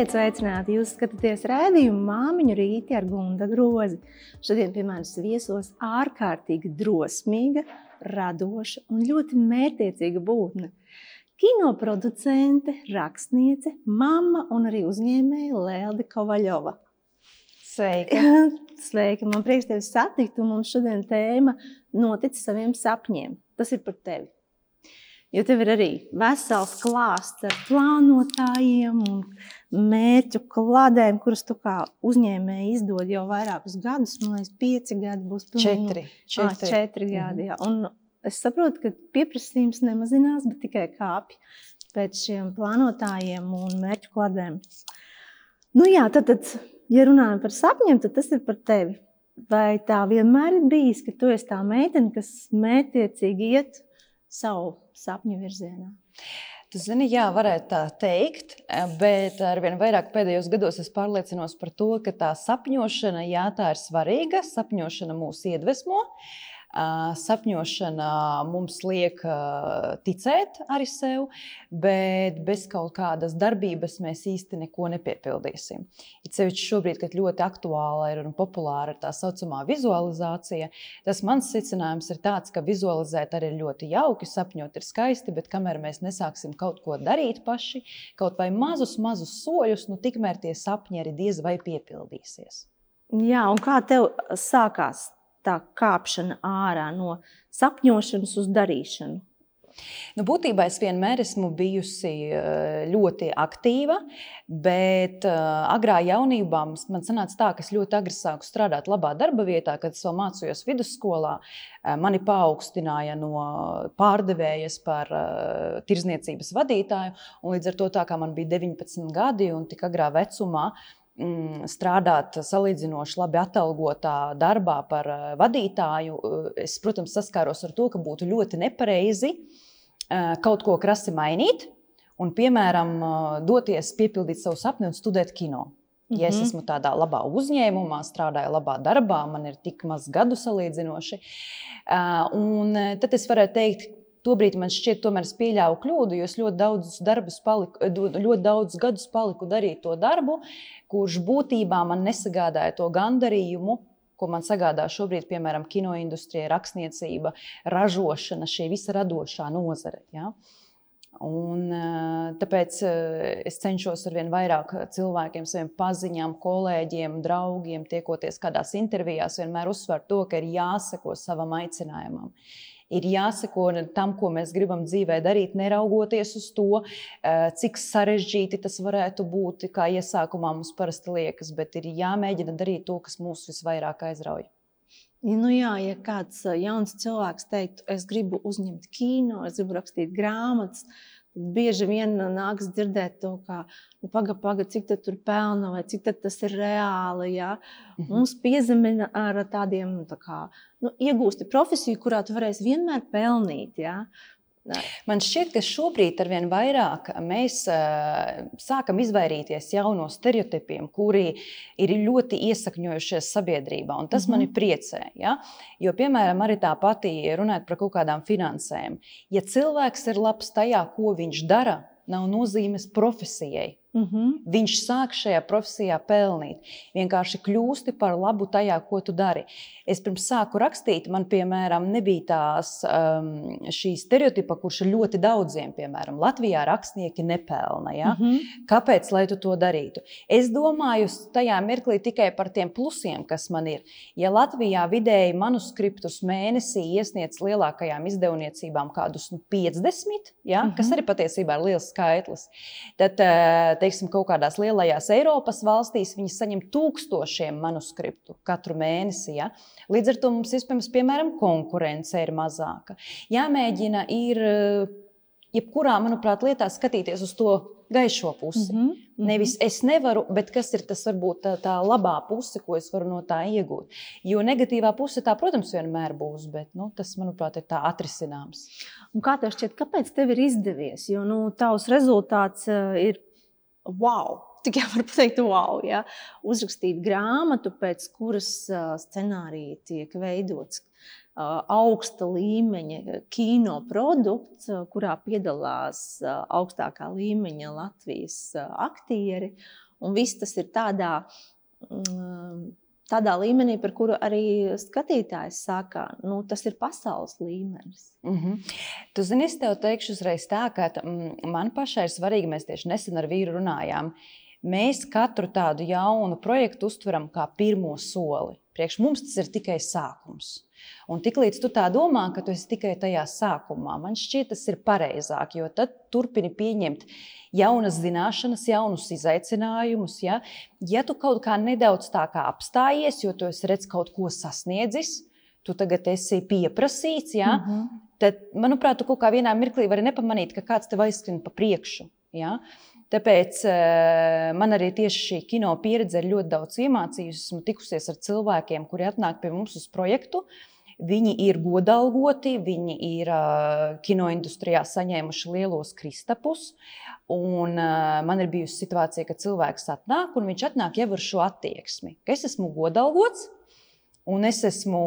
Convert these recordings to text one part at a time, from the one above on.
Esiet sveicināti! Jūs skatāties rādījumu māmiņu rīti ar Gunda grozi. Šodien pie manis viesos ārkārtīgi drosmīga, radoša un ļoti mērķiecīga būtne. Kinoproducente, rakstniece, mamma un arī uzņēmēja Lelde Kovaļova. Sveika! Sveika! Man prieks tevi satikt, un mums šodien tēma noticis saviem sapņiem. Tas ir par tevi. Jo tev ir arī vesels klāsts ar plānotājiem un mērķu kladēm, kuras tu kā uzņēmēji izdod jau vairākus gadus. Man liekas, pieci gadi būs pilnīgi. Četri. Četri, ah, četri mm -hmm. gadi, jā. Un es saprotu, ka pieprasījums nemazinās, bet tikai kāpj pēc šiem plānotājiem un mērķu kladēm. Nu jā, tad, tad, ja runājam par sapņiem, tad tas ir par tevi. Vai tā vienmēr ir bijis, ka tu esi tā meitene, kas mētiecīgi iet savu sapņu virzienā? Tu zini, jā, varētu tā teikt, bet arvien vairāk pēdējos gados es pārliecinos par to, ka tā sapņošana, jā, tā ir svarīga. Sapņošana mūs iedvesmo. Uh, Sapņošana mums liek ticēt arī sev, bet bez kaut kādas darbības mēs īsti neko nepiepildīsim. It sevišķi šobrīd, kad ļoti aktuāla ir un populāra ir tā saucamā vizualizācija, tas mans secinājums ir tāds, ka vizualizēt arī ir ļoti jauki, sapņot ir skaisti, bet kamēr mēs nesāksim kaut ko darīt paši, kaut vai mazus, mazus soļus, nu tikmēr tie sapņi arī diez vai piepildīsies. Jā, un kā tev sākās tā kāpšana ārā no sapņošanas uz darīšanu? Nu, būtībā es vienmēr esmu bijusi eh, ļoti aktīva, bet eh, agrā jaunībā man sanāca tā, ka es ļoti agri sāku strādāt labā darba vietā, kad es vēl mācījos vidusskolā. Eh, mani paaugstināja no pārdevējas par tirzniecības vadītāju, un līdz ar to, tā kā man bija 19 gadi un tik agrā vecumā, Mm, strādāt salīdzinoši labi atalgotā darbā par eh, vadītāju, eh, es, protams, saskāros ar to, ka būtu ļoti nepareizi eh, kaut ko krasi mainīt un, piemēram, doties piepildīt savu sapni un studēt kino. Ja es mhm. esmu tādā labā uzņēmumā, strādāju labā darbā, man ir tik maz gadu salīdzinoši, un tad es varētu teikt, Tobrīd man šķiet, tomēr es pieļāvu kļūdu, jo es ļoti daudz, paliku, ļoti daudz gadus paliku darīt to darbu, kurš būtībā man nesagādāja to gandarījumu, ko man sagādā šobrīd, piemēram, kinoindustrija, rakstniecība, ražošana, šī visa radošā nozare. Ja? Un, tāpēc es cenšos ar vien vairāk cilvēkiem, saviem paziņām, kolēģiem, draugiem, tiekoties kādās intervijās, vienmēr uzsvērt to, ka ir jāseko savam aicinājumam ir jāsako tam, ko mēs gribam dzīvē darīt, neraugoties uz to, eh, cik sarežģīti tas varētu būt, kā iesākumā mums parasti liekas, bet ir jāmēģina darīt to, kas mūs visvairāk aizrauja. Nu jā, ja kāds jauns cilvēks teiktu, es gribu uzņemt kino, es gribu rakstīt grāmatas, tad bieži vien nāks dzirdēt to, ka nu, pagaidi, paga, cik tur pelna vai cik tas ir reāli. Ja? -hmm. Mums piezemina ar tādiem tā kā, nu, iegūsti profesiju, kurā tu varēsi vienmēr pelnīt. Ja? Man šķiet, ka šobrīd ar vien vairāk mēs uh, sākam izvairīties no stereotipiem, kuri ir ļoti iesakņojušies sabiedrībā. Tas mm -hmm. mani priecē. Ja? Jo, piemēram, arī tā pati runājot par kaut kādām finansēm. Ja cilvēks ir labs tajā, ko viņš dara, nav nozīmes profesijai. Mm -hmm. Viņš sāk šajā profesijā pelnīt. Vienkārši kļūsti par labu tajā, ko tu dari. Es pirms sāku rakstīt, man, piemēram, nebija tās um, stereotipa, kurš ir ļoti daudziem, piemēram, Latvijā rakstnieki nepelna. Ja? Mm -hmm. Kāpēc lai tu to darītu? Es domāju tajā mirklī tikai par tiem plusiem, kas man ir. Ja Latvijā vidēji manuskriptus mēnesī iesniedz lielākajām izdevniecībām kādus nu, 50, ja? mm -hmm. kas arī patiesībā ir liels skaitlis, tad uh, teiksim, kaut kādās lielajās Eiropas valstīs viņi saņem tūkstošiem manuskriptu katru mēnesi. Ja? Līdz ar to mums, iespējams, piemēram, konkurence ir mazāka. Jāmēģina ir jebkurā, manuprāt, lietā skatīties uz to gaišo pusi. Mm -hmm. Nevis es nevaru, bet kas ir tas varbūt tā, tā labā puse, ko es varu no tā iegūt. Jo negatīvā puse tā, protams, vienmēr būs, bet nu, tas, manuprāt, ir tā atrisināms. Un kā tev šķiet, kāpēc tev ir izdevies? Jo nu, tavs rezultāts uh, ir wow! Tikai var pateikt, wow, ja? uzrakstīt grāmatu, pēc kuras scenārija tiek veidots. augsta līmeņa kino produkts, kurā piedalās augstākā līmeņa Latvijas aktieri. Un viss tas ir tādā, tādā līmenī, par kuru arī skatītājs saka, nu, tas ir pasaules līmenis. Mm -hmm. Tu zini, es tev teikšu uzreiz tā, ka mm, man pašai ir svarīgi, mēs tieši nesen ar vīru runājām. Mēs katru tādu jaunu projektu uztveram kā pirmo soli. Priekš mums tas ir tikai sākums. Un tiklīdz tu tā domā, ka tu esi tikai tajā sākumā, man šķiet, tas ir pareizāk, jo tad turpini pieņemt jaunas zināšanas, jaunus izaicinājumus. Ja, ja tu kaut kā nedaudz tā kā apstājies, jo tu esi redz kaut ko sasniedzis, tu tagad esi pieprasīts, ja, mm -hmm. tad, manuprāt, tu kaut kā vienā mirklī vari nepamanīt, ka kāds tev aizskrien pa priekšu. Ja. Tāpēc uh, man arī tieši šī kino pieredze ir ļoti daudz iemācījusi. Esmu tikusies ar cilvēkiem, kuri atnāk pie mums uz projektu. Viņi ir godalgoti, viņi ir uh, kinoindustrijā saņēmuši lielos kristapus. Un, uh, man ir bijusi situācija, ka cilvēks atnāk un viņš atnāk jau ar šo attieksmi, ka es esmu godalgots un es esmu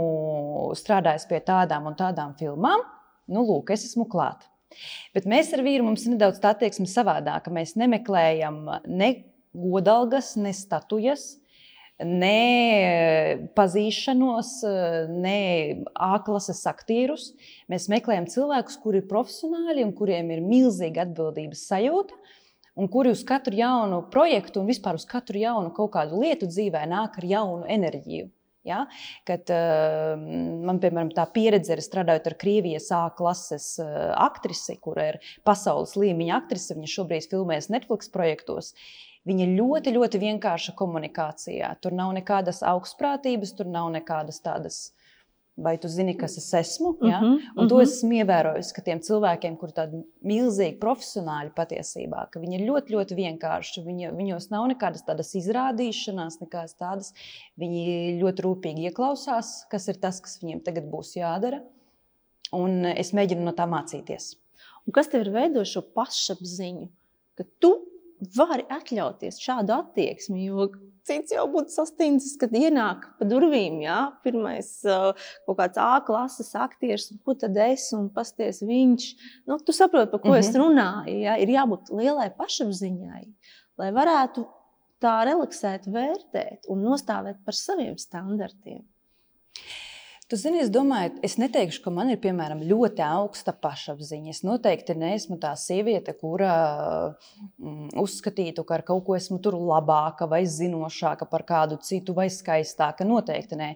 strādājis pie tādām un tādām filmām. Nu, lūk, es esmu klāta. Bet mēs ar vīru mums ir nedaudz tā attieksme savādāka. Mēs nemeklējam ne godalgas, ne statujas, ne pazīšanos, ne A-klases aktierus. Mēs meklējam cilvēkus, kuri ir profesionāli un kuriem ir milzīga atbildības sajūta. Un kuri uz katru jaunu projektu un vispār uz katru jaunu kaut kādu lietu dzīvē nāk ar jaunu enerģiju. Ja? Kad, uh, man, piemēram, tā pieredze ir strādājot ar Krievijas A klases uh, aktrisi, kur ir pasaules līmeņa aktrise. Viņa šobrīd filmēs Netflix projektos. Uh, Viņa ļoti, ļoti vienkārša komunikācijā. Tur nav nekādas augstprātības, tur nav nekādas tādas. Vai tu zini, kas es esmu? Ja? Uh -huh, un to uh -huh. esmu ievērojis, ka tiem cilvēkiem, kuriem ir tādi milzīgi profesionāļi patiesībā, ka viņi ir ļoti, ļoti vienkārši. Viņi, viņos nav nekādas tādas izrādīšanās, nekādas tādas. Viņi ļoti rūpīgi ieklausās, kas ir tas, kas viņiem tagad būs jādara. Un es mēģinu no tā mācīties. Un kas tev ir veidojis šo pašapziņu? Ka tu vari atļauties šādu attieksmi. Jo cits jau būtu sastindzis, kad ienāk pa durvīm. Jā, pirmais kaut kāds A klases aktieris, un ko tad es un pasties viņš. Nu, tu saproti, par ko mm -hmm. es mhm. runāju. Jā, ir jābūt lielai pašapziņai, lai varētu tā relaksēt, vērtēt un nostāvēt par saviem standartiem. Tu zini, es domāju, es neteikšu, ka man ir piemēram ļoti augsta pašapziņa. Es noteikti neesmu tā sieviete, kura mm, uzskatītu, ka ar kaut ko esmu tur labāka vai zinošāka par kādu citu vai skaistāka. Noteikti nē.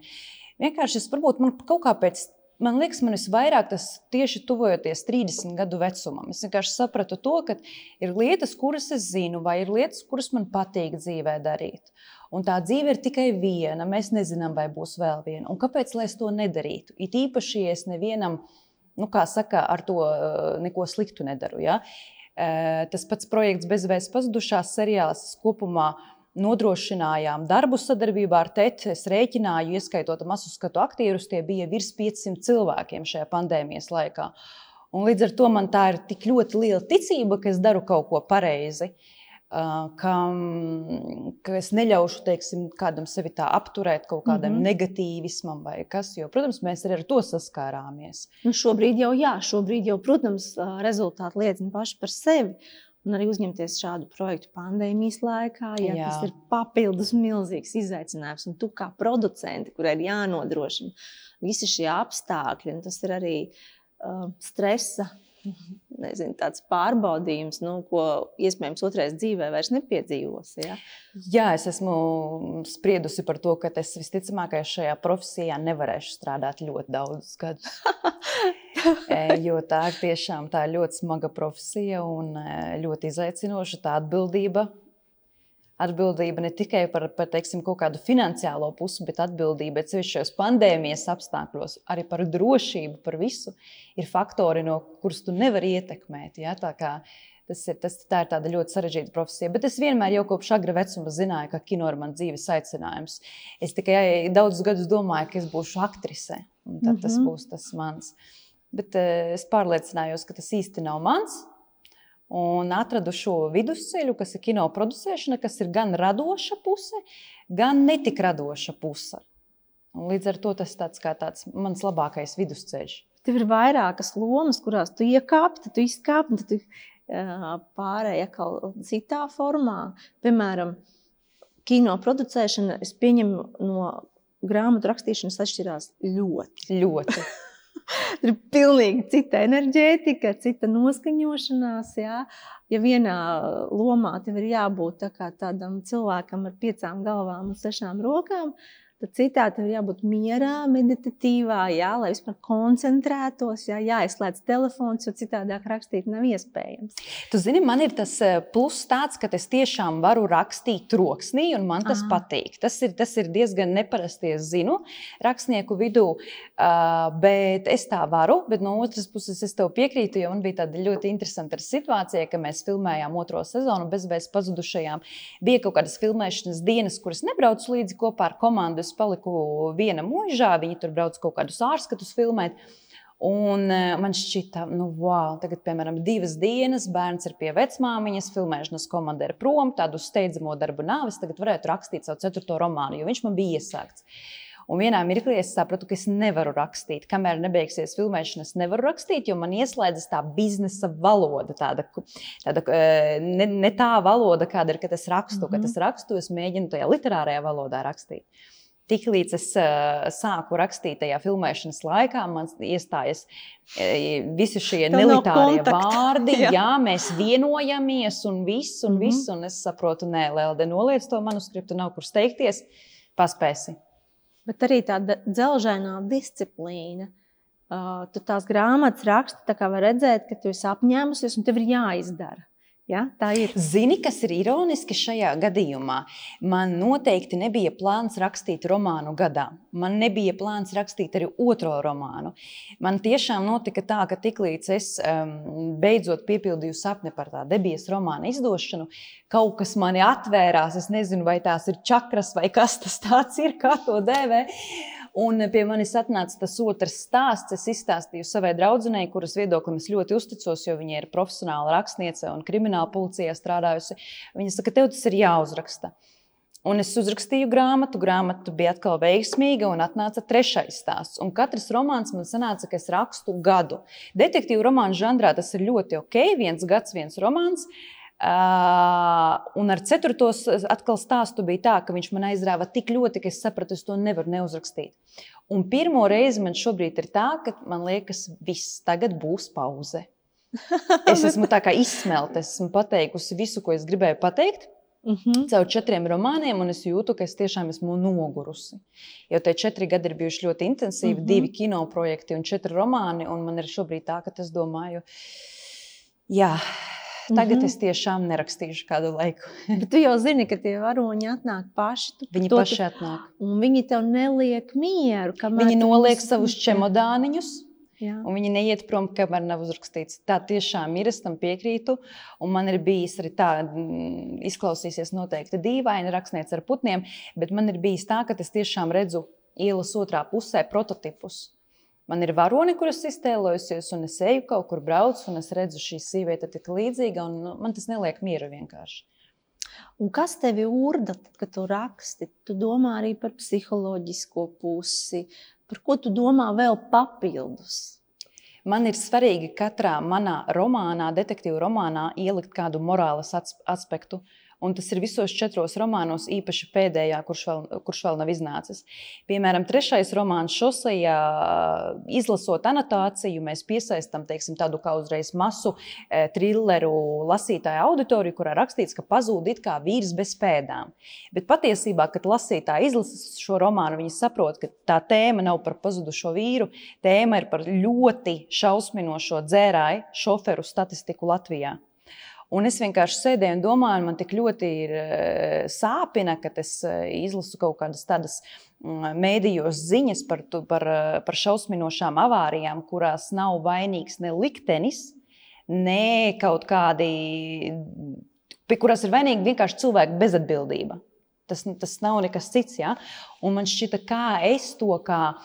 Vienkārši es varbūt man kaut kā pēc man liekas, man visvairāk tas tieši tuvojoties 30 gadu vecumam. Es vienkārši sapratu to, ka ir lietas, kuras es zinu, vai ir lietas, kuras man patīk dzīvē darīt. Un tā dzīve ir tikai viena. Mēs nezinām, vai būs vēl viena. Un kāpēc lai es to nedarītu? It īpaši, ja es nevienam, nu, kā saka, ar to eh, neko sliktu nedaru. Ja? Eh, tas pats projekts Bezvēs pazudušās seriāls kopumā nodrošinājām darbu sadarbībā ar TET. Es rēķināju, ieskaitot masu skatu aktierus, tie bija virs 500 cilvēkiem šajā pandēmijas laikā. Un līdz ar to man tā ir tik ļoti liela ticība, ka es daru kaut ko pareizi. Uh, ka, ka es neļaušu teiksim, kādam sevi tā apturēt, kaut kādam mm -hmm. negatīvismam vai kas. Jo, protams, mēs arī ar to saskārāmies. Nu, šobrīd jau, jā, šobrīd jau, protams, rezultāti liecina paši par sevi. Un arī uzņemties šādu projektu pandēmijas laikā, ja jā. tas ir papildus milzīgs izaicinājums. Un tu kā producenti, kurai ir jānodrošina visi šie apstākļi, tas ir arī uh, stresa nezinu, tāds pārbaudījums, nu, ko iespējams otrais dzīvē vairs nepiedzīvos. Ja? Jā, es esmu spriedusi par to, ka es visticamāk šajā profesijā nevarēšu strādāt ļoti daudzus gadus. E, jo tā ir tiešām tā ļoti smaga profesija un e, ļoti izaicinoša tā atbildība atbildība ne tikai par, par teiksim, kaut kādu finansiālo pusi, bet atbildība ceļšos pandēmijas apstākļos, arī par drošību, par visu, ir faktori, no kurus tu nevari ietekmēt. Ja? Tas ir, tas, tā ir tāda ļoti sarežģīta profesija. Bet es vienmēr jau kopš agra vecuma zināju, ka kino ir mans dzīves aicinājums. Es tikai daudzus gadus domāju, ka es būšu aktrise, un tad mm -hmm. tas mhm. būs tas mans. Bet uh, es pārliecinājos, ka tas īsti nav mans un atradu šo vidusceļu, kas ir kino producēšana, kas ir gan radoša puse, gan netik radoša puse. Un līdz ar to tas tāds kā tāds mans labākais vidusceļš. Tev ir vairākas lomas, kurās tu iekāpi, tad tu izkāpi, tad tu pārēji atkal citā formā. Piemēram, kino producēšana, es pieņemu, no grāmatu rakstīšanas atšķirās ļoti. Ļoti. Tur ir pilnīgi cita enerģētika, cita noskaņošanās. Jā. Ja vienā lomā tev ir jābūt tā tādam cilvēkam ar piecām galvām un sešām rokām, Tad citā tev jābūt mierā, meditatīvā, jā, lai vispār koncentrētos, jā, jāizslēdz telefons, jo citādāk rakstīt nav iespējams. Tu zini, man ir tas eh, pluss tāds, ka es tiešām varu rakstīt troksnī, un man tas Aha. patīk. Tas ir, tas ir diezgan neparasti, es zinu, rakstnieku vidū, bet es tā varu. Bet no otras puses, es tev piekrītu, jo man bija tāda ļoti interesanta situācija, ka mēs filmējām otro sezonu bezvēs pazudušajām. Bija kaut kādas filmēšanas dienas, kuras nebraucu līdzi kopā ar komandu es paliku viena mūžā, viņi tur brauc kaut kādus ārskatus filmēt. Un e, man šķita, nu, wow, tagad, piemēram, divas dienas bērns ir pie vecmāmiņas, filmēšanas komanda ir prom, tādu steidzamo darbu nāvis. Tagad varētu rakstīt savu ceturto romānu, jo viņš man bija iesākts. Un vienā mirklī es sapratu, ka es nevaru rakstīt. Kamēr nebeigsies filmēšana, es nevaru rakstīt, jo man ieslēdzas tā biznesa valoda. Tāda, tāda, e, ne, ne tā valoda, kāda ir, kad es rakstu. Mm -hmm. Kad es rakstu, es mēģinu tajā literārajā valodā rakstīt. Tiklīdz es uh, sāku rakstīt tajā filmēšanas laikā, man iestājas uh, visi šie Tev nelitārie vārdi. Jā. jā, mēs vienojamies un viss, un mm -hmm. viss. Un es saprotu, nē, Lelde, noliec to manuskriptu, nav kur steigties, paspēsi. Bet arī tāda dzelžainā disciplīna. Uh, tu tās grāmatas raksti, tā kā var redzēt, ka tu esi apņēmusies un tev ir jāizdara. Ja, tā ir. Zini, kas ir ironiski šajā gadījumā? Man noteikti nebija plāns rakstīt romānu gadā. Man nebija plāns rakstīt arī otro romānu. Man tiešām notika tā, ka tiklīdz es um, beidzot piepildīju sapni par tā debijas romāna izdošanu, kaut kas mani atvērās. Es nezinu, vai tās ir čakras vai kas tas ir, kā to dēvē. Un pie manis atnāca tas otrs stāsts. Es izstāstīju savai draudzenei, kuras viedoklim es ļoti uzticos, jo viņa ir profesionāla rakstniece un krimināla policijā strādājusi. Viņa saka, tev tas ir jāuzraksta. Un es uzrakstīju grāmatu, grāmata bija atkal veiksmīga, un atnāca trešais stāsts. Un katrs romāns man sanāca, ka es rakstu gadu. Detektīvu romānu žanrā tas ir ļoti ok, viens gads, viens romāns. Uh, un ar ceturto atkal stāstu bija tā, ka viņš man aizrāva tik ļoti, ka es sapratu, es to nevaru neuzrakstīt. Un pirmo reizi man šobrīd ir tā, ka man liekas, viss tagad būs pauze. Es esmu tā kā izsmelta, esmu pateikusi visu, ko es gribēju pateikt. Uh mhm. -huh. Caur četriem romāniem, un es jūtu, ka es tiešām esmu nogurusi. Jo tie četri gadi ir bijuši ļoti intensīvi, uh mhm. -huh. divi kino projekti un četri romāni. Un man ir šobrīd tā, ka es domāju, jā, Tagad mm -hmm. es tiešām nerakstīšu kādu laiku. Bet tu jau zini, ka tie varoņi atnāk paši. Tu, viņi to, paši atnāk. Un viņi tev neliek mieru. Viņi noliek savus čemodāniņus. Jā. Un viņi neiet prom, kamēr nav uzrakstīts. Tā tiešām ir. Es tam piekrītu. Un man ir bijis arī tā, mm, izklausīsies noteikti dīvaini rakstnieks ar putniem, bet man ir bijis tā, ka es tiešām redzu ielas otrā pusē prototipus. Man ir varoni, kuras iztēlojusies, un es eju kaut kur braucu, un es redzu, šī sieviete ir tik līdzīga, un nu, man tas neliek mieru vienkārši. Un kas tevi urda, tad, kad tu raksti? Tu domā arī par psiholoģisko pusi, par ko tu domā vēl papildus? Man ir svarīgi katrā manā romānā, detektīvu romānā, ielikt kādu morāles aspektu. Un tas ir visos četros romānos, īpaši pēdējā, kurš vēl, kurš vēl nav iznācis. Piemēram, trešais romāns Šosejā, izlasot anotāciju, mēs piesaistām teiksim, tādu kā uzreiz masu e, trilleru lasītāju auditoriju, kurā rakstīts, ka pazūd it kā vīrs bez pēdām. Bet patiesībā, kad lasītāji izlasa šo romānu, viņi saprot, ka tā tēma nav par pazudušo vīru, tēma ir par ļoti šausminošo dzērāju šoferu statistiku Latvijā. Un es vienkārši sēdēju un domāju, man tik ļoti ir eh, sāpina, ka es eh, izlasu kaut kādas tādas mm, mēdījos ziņas par, par, eh, par šausminošām avārijām, kurās nav vainīgs ne liktenis, ne kaut kādi, pie kurās ir vainīga vienkārši cilvēku bezatbildība. Tas, tas nav nekas cits. Ja? Un man šķita, kā es to kā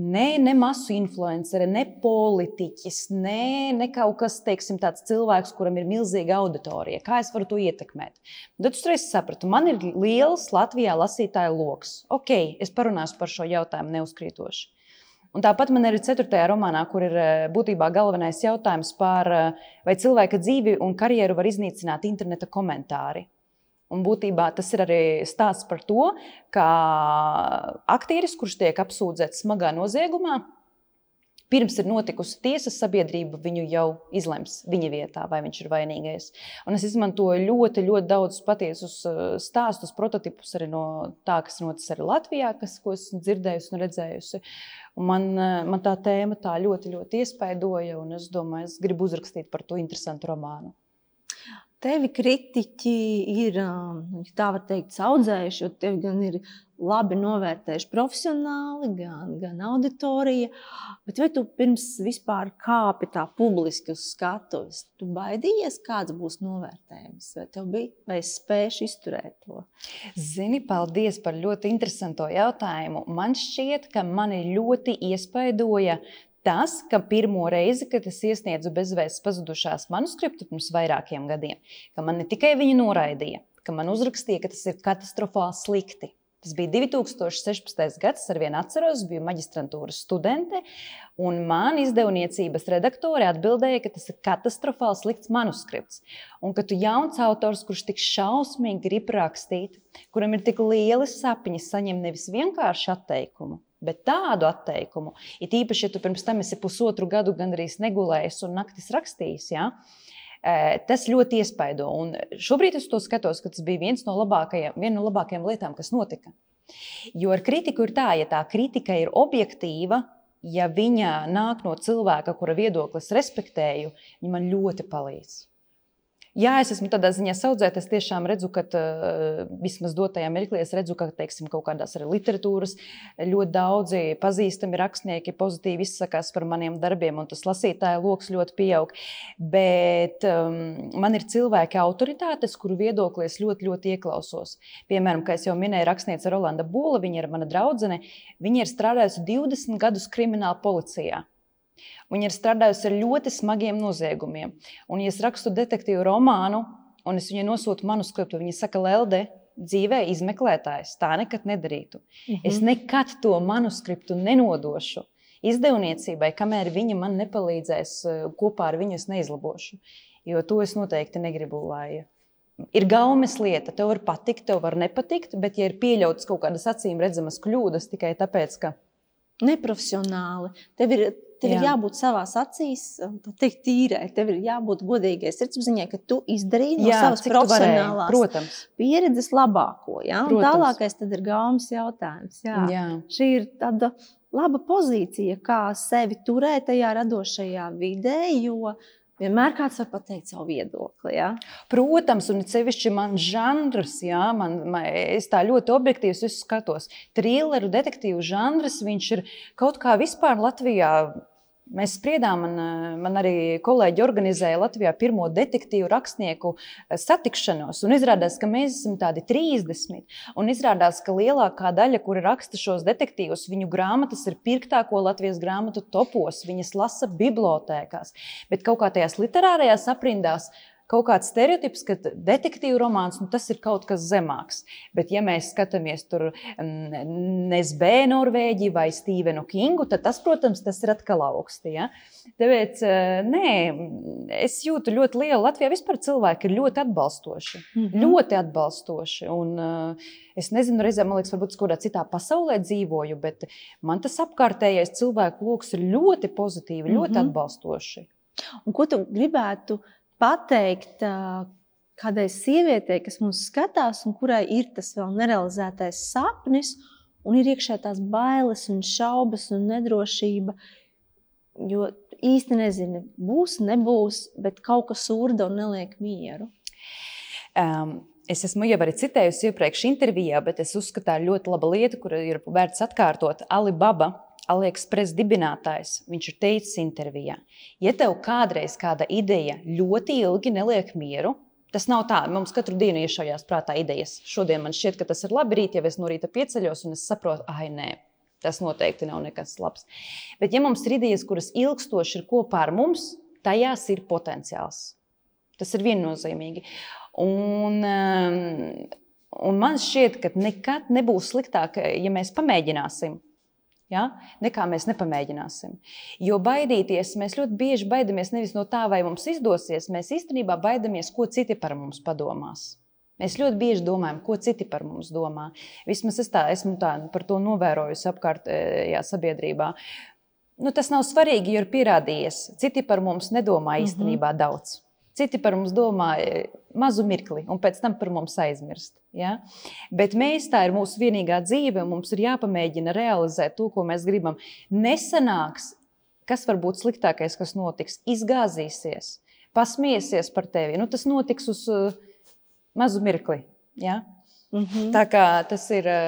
Ne, ne masu influenceri, ne politiķis, ne, ne kaut kas teiksim, tāds cilvēks, kuram ir milzīga auditorija. Kā es varu to ietekmēt? Tad es reiz sapratu, man ir liels Latvijā lasītāju lokus. Ok, es parunāšu par šo jautājumu neuzkrītoši. Un tāpat man ir ceturtajā romānā, kur ir eh, būtībā galvenais jautājums par, eh, vai cilvēka dzīvi un karjeru var iznīcināt interneta komentāri. Un būtībā tas ir arī stāsts par to, ka aktieris, kurš tiek apsūdzēts smagā noziegumā, pirms ir notikusi tiesas sabiedrība, viņu jau izlems viņa vietā, vai viņš ir vainīgais. Un es izmantoju ļoti, ļoti daudz patiesus uh, stāstus, prototipus arī no tā, kas noticis arī Latvijā, kas, ko esmu dzirdējusi un redzējusi. Un man, uh, man tā tēma tā ļoti, ļoti iespaidoja, un es domāju, es gribu uzrakstīt par to interesantu romānu. Tevi kritiķi ir, nu, tā var teikt, audzējuši, jo tevi gan ir labi novērtējuši profesionāli, gan, gan auditorija. Bet vai tu pirms vispār kāpi tā publiski uz skatuves, tu baidījies, kāds būs novērtējums? Vai tev bija, vai es spēšu izturēt to? Zini, paldies par ļoti interesantu jautājumu. Man šķiet, ka mani ļoti iespaidoja tas, ka pirmo reizi, kad es iesniedzu bezvēsts pazudušās manuskriptu pirms vairākiem gadiem, ka man ne tikai viņi noraidīja, ka man uzrakstīja, ka tas ir katastrofāli slikti. Tas bija 2016. gads, ar vienu atceros, biju maģistrantūras studente, un man izdevniecības redaktore atbildēja, ka tas ir katastrofāli slikts manuskripts. Un ka tu jauns autors, kurš tik šausmīgi grib rakstīt, kuram ir tik lieli sapņi, saņem nevis vienkārši atteikumu, Bet tādu atteikumu, it īpaši, ja tu pirms tam esi pusotru gadu gandrīz negulējis un naktis rakstījis, ja, tas ļoti iespaido. Un šobrīd es to skatos, ka tas bija viens no labākajiem, viena no labākajām lietām, kas notika. Jo ar kritiku ir tā, ja tā kritika ir objektīva, ja viņa nāk no cilvēka, kura viedoklis respektēju, viņa man ļoti palīdz. Jā, es esmu tādā ziņā saudzēta. Es tiešām redzu, ka uh, vismaz dotajā mirklī es redzu, ka teiksim, kaut kādās arī literatūras ļoti daudzi pazīstami rakstnieki pozitīvi izsakās par maniem darbiem, un tas lasītāju lokus ļoti pieaug. Bet um, man ir cilvēki autoritātes, kuru viedoklī es ļoti, ļoti ieklausos. Piemēram, kā jau minēju, rakstniece Rolanda Būla, viņa ir mana draudzene. Viņa ir strādājusi 20 gadus krimināla policijā. Viņa ir strādājusi ar ļoti smagiem noziegumiem. Un, ja es rakstu detektīvu romānu, un es viņai nosūtu manuskriptu, viņa saka, Lelde, dzīvē izmeklētājs tā nekad nedarītu. Mm -hmm. Es nekad to manuskriptu nenodošu izdevniecībai, kamēr viņa man nepalīdzēs eh, kopā ar viņu, es neizlabošu. Jo to es noteikti negribu, lai ir gaumes lieta. Tev var patikt, tev var nepatikt, bet, ja ir pieļautas kaut kādas acīm redzamas kļūdas tikai tāpēc, ka neprofesionāli, tev ir Tev Jā. ir jābūt savā acīs, teikt, tīrai. Tev ir jābūt godīgai sirdsapziņai, ka tu izdarīji no Jā, savas profesionālās varēji, pieredzes labāko. Ja? Tālākais ir gaumas jautājums. Jā. Jā. Šī ir tāda laba pozīcija, kā sevi turēt tajā radošajā vidē, Vienmēr kāds var pateikt savu viedokli. Ja? Protams, un sevišķi man žanrs, ja, man, man, es tā ļoti objektīvi skatos. Trilleru detektīvu žanrs, viņš ir kaut kā vispār Latvijā Mēs spriedām, man, man arī kolēģi organizēja Latvijā pirmo detektīvu rakstnieku eh, satikšanos. Izrādās, ka mēs esam tādi 30. Un izrādās, ka lielākā daļa, kuri raksta šos detektīvus, viņu grāmatas ir pirktāko Latvijas grāmatu topos. Viņas lasa bibliotēkās. Bet kaut kā tajās literārajās aprindās kaut kāds stereotips, ka detektīvu romāns nu, tas ir kaut kas zemāks. Bet, ja mēs skatāmies tur mm, Nesbē, Norvēģiju vai Stevenu Kingu, tad tas, protams, tas ir atkal augsti. Ja? Tāpēc, eh, nē, es jūtu ļoti lielu Latvijā vispār cilvēki ir ļoti atbalstoši. Mm -hmm. Ļoti atbalstoši. Un, uh, es nezinu, reizēm man liekas, varbūt kādā citā pasaulē dzīvoju, bet man tas apkārtējais cilvēku lokus ir ļoti pozitīvi, ļoti mm -hmm. atbalstoši. Un ko tu gribētu pateikt kādai sievietei, kas mums skatās, un kurai ir tas vēl nerealizētais sapnis, un ir iekšā tās bailes, un šaubas un nedrošība. Jo īsti nezinu, būs, nebūs, bet kaut kas urda un neliek mieru. Um, Es esmu jau arī citējusi iepriekš intervijā, bet es uzskatu, ir ļoti laba lieta, kur ir vērts atkārtot. Alibaba Aliexpress dibinātājs, viņš ir teicis intervijā, ja tev kādreiz kāda ideja ļoti ilgi neliek mieru, tas nav tā, mums katru dienu iešaujās prātā idejas. Šodien man šķiet, ka tas ir labi, rīt jau es no rīta pieceļos un es saprotu, ah, nē, Tas noteikti nav nekas labs. Bet, ja mums ir idejas, kuras ilgstoši ir kopā ar mums, tajās ir potenciāls. Tas ir viennozīmīgi. Un, um, un man šķiet, ka nekad nebūs sliktāk, ja mēs pamēģināsim. Ja? Nekā mēs nepamēģināsim. Jo baidīties, mēs ļoti bieži baidamies nevis no tā, vai mums izdosies, mēs īstenībā baidamies, ko citi par mums padomās. Mēs ļoti bieži domājam, ko citi par mums domā. Vismaz es tā, esmu tā, par to novērojusi apkārtējā sabiedrībā. Nu, tas nav svarīgi, jo ir pierādījies, citi par mums nedomā mhm. īstenībā mm -hmm. daudz. Citi par mums domā mazu mirkli, un pēc tam par mums aizmirst. Ja? Bet mēs tā ir mūsu vienīgā dzīve, un mums ir jāpamēģina realizēt to, ko mēs gribam. Nesanāks, kas var būt sliktākais, kas notiks. Izgāzīsies, pasmiesies par tevi. Nu, tas notiks uz uh, mazu mirkli. Ja? Mm -hmm. Tā kā tas ir, e,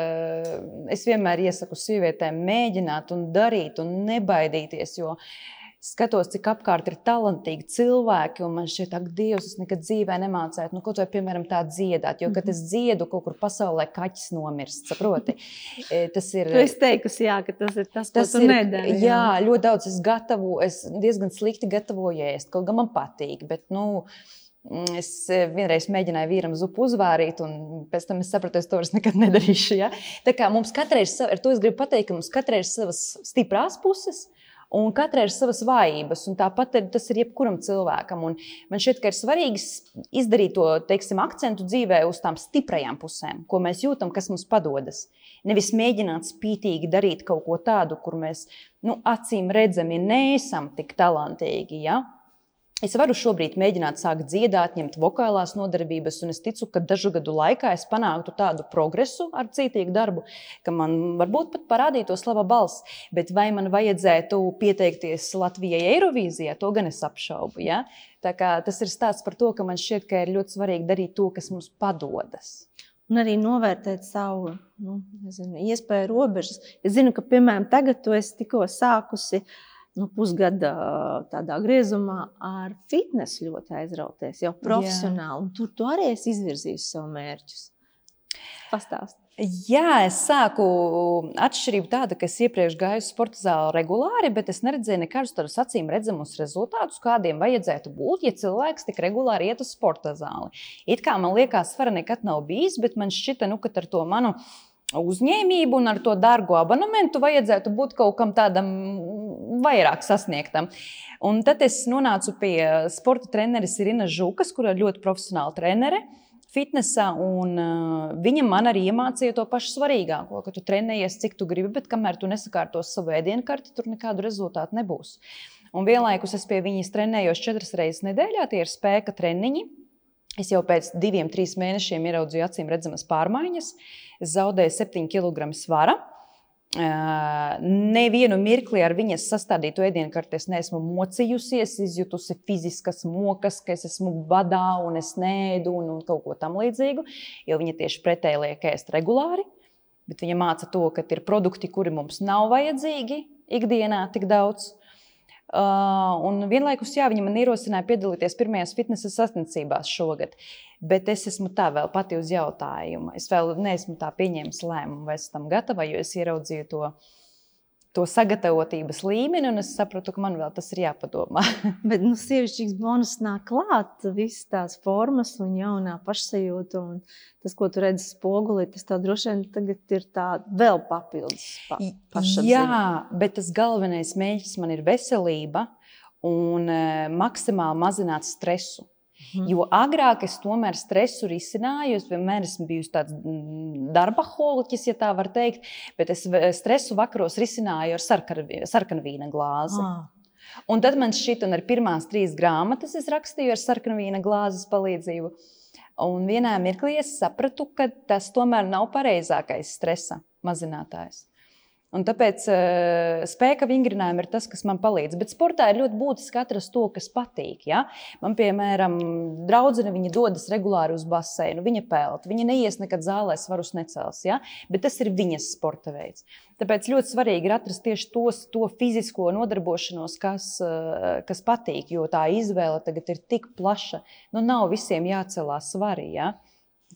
es vienmēr iesaku sievietēm mēģināt un darīt un nebaidīties, jo skatos, cik apkārt ir talantīgi cilvēki, un man šķiet, ak, Dievs, es nekad dzīvē nemācētu, nu, ko to, piemēram, tā dziedāt. Jo, kad es dziedu, kaut kur pasaulē kaķis nomirst, saproti. E, tas ir. Esi teikusi, jā, ka tas ir tas, tas tu nedari. Jā. jā, ļoti daudz es gatavoju, es diezgan slikti gatavoju ēst, kaut gan man patīk, bet, nu, mm, Es e, vienreiz mēģināju vīram zupu uzvārīt, un pēc tam es sapratu, es to vairs nekad nedarīšu. Ja? Tā kā mums katrai ir, ar to es gribu pateikt, ka mums katrai ir savas stiprās puses, Un katrai ir savas vājības, un tāpat ir, tas ir jebkuram cilvēkam. Un man šķiet, ka ir svarīgi izdarīt to teiksim, akcentu dzīvē uz tām stiprajām pusēm, ko mēs jūtam, kas mums padodas. Nevis mēģināt spītīgi darīt kaut ko tādu, kur mēs nu, acīm redzami neesam tik talantīgi. Ja? Es varu šobrīd mēģināt sākt dziedāt, ņemt vokālās nodarbības, un es ticu, ka dažu gadu laikā es panāktu tādu progresu ar cītīgu darbu, ka man varbūt pat parādītos laba balss. Bet vai man vajadzētu pieteikties Latvijai Eirovīzijā, to gan es apšaubu. Ja? Tas ir stāsts par to, ka man šķiet, ka ir ļoti svarīgi darīt to, kas mums padodas. Un arī novērtēt savu nu, nezinu, iespēju robežas. Es zinu, ka, piemēram, tagad tu esi tikko sākusi uh, nu, pusgada tādā griezumā ar fitnesu ļoti aizrauties, jau profesionāli. Tur tu arī esi izvirzījis sev mērķus. Pastāst. Jā, es sāku atšķirību tādu, ka es iepriekš gāju sporta zāli regulāri, bet es neredzēju nekādus tādus acīm redzamus rezultātus, kādiem vajadzētu būt, ja cilvēks tik regulāri iet uz sporta zāli. It kā man liekas, svara nekad nav bijis, bet man šķita, nu, ka ar to manu uzņēmību un ar to dārgo abonementu vajadzētu būt kaut kam tādam vairāk sasniegtam. Un tad es nonācu pie sporta treneris Irina Žukas, kur ir ļoti profesionāla trenere. Fitnesā, un uh, viņa man arī iemācīja to pašu svarīgāko, ka tu trenējies, cik tu gribi, bet kamēr tu nesakārtos savu ēdienu karti, tur nekādu rezultātu nebūs. Un vienlaikus es pie viņas trenējos četras reizes nedēļā, tie ir spēka treniņi. Es jau pēc diviem, trim mēnešiem ieraudzīju acīm redzamas pārmaiņas. Es zaudēju 7 kg svara. Nevienu mirkli ar viņas sastādītu ēdienkarti es neesmu mocījusies, izjutusi fiziskas mokas, ka es esmu badā un es nēdu un, un kaut ko tam līdzīgu. Jo viņa tieši pretēji liek ēst regulāri, bet viņa māca to, ka ir produkti, kuri mums nav vajadzīgi ikdienā tik daudz. Uh, un vienlaikus, jā, viņa man ierosināja piedalīties pirmajās fitnesa sacensībās šogad. Bet es esmu tā vēl pati uz jautājumu. Es vēl neesmu tā pieņēmis lēmumu, vai esmu tam gatava, jo es ieraudzīju to uh, to sagatavotības līmeni, un es sapratu, ka man vēl tas ir jāpadomā. Bet nu, sievišķīgs bonus nāk klāt, visas tās formas un jaunā pašsajūta. Un tas, ko tu redzi spogulī, tas tā droši vien tagad ir tā vēl papildus. Pa, Jā, bet tas galvenais mērķis man ir veselība un e, maksimāli mazināt stresu. Mm. Jo agrāk es tomēr stresu risināju, es vienmēr esmu bijusi tāds mm, darba holiķis, ja tā var teikt, bet es stresu vakaros risināju ar sarkanvīna glāzi. Ah. Un tad man un ar pirmās trīs grāmatas es rakstīju ar sarkanvīna glāzes palīdzību. Un vienā mirklī es sapratu, ka tas tomēr nav pareizākais stresa mazinātājs. Un tāpēc uh, spēka vingrinājumi ir tas, kas man palīdz. Bet sportā ir ļoti būtiski atrast to, kas patīk. Ja? Man, piemēram, draudzene viņa dodas regulāri uz baseinu, viņa peld, viņa neies nekad zālē, svarus necels. Ja? Bet tas ir viņas sporta veids. Tāpēc ļoti svarīgi ir atrast tieši tos, to fizisko nodarbošanos, kas, uh, kas patīk. Jo tā izvēle tagad ir tik plaša. Nu, nav visiem jācelās svarīgi. Ja?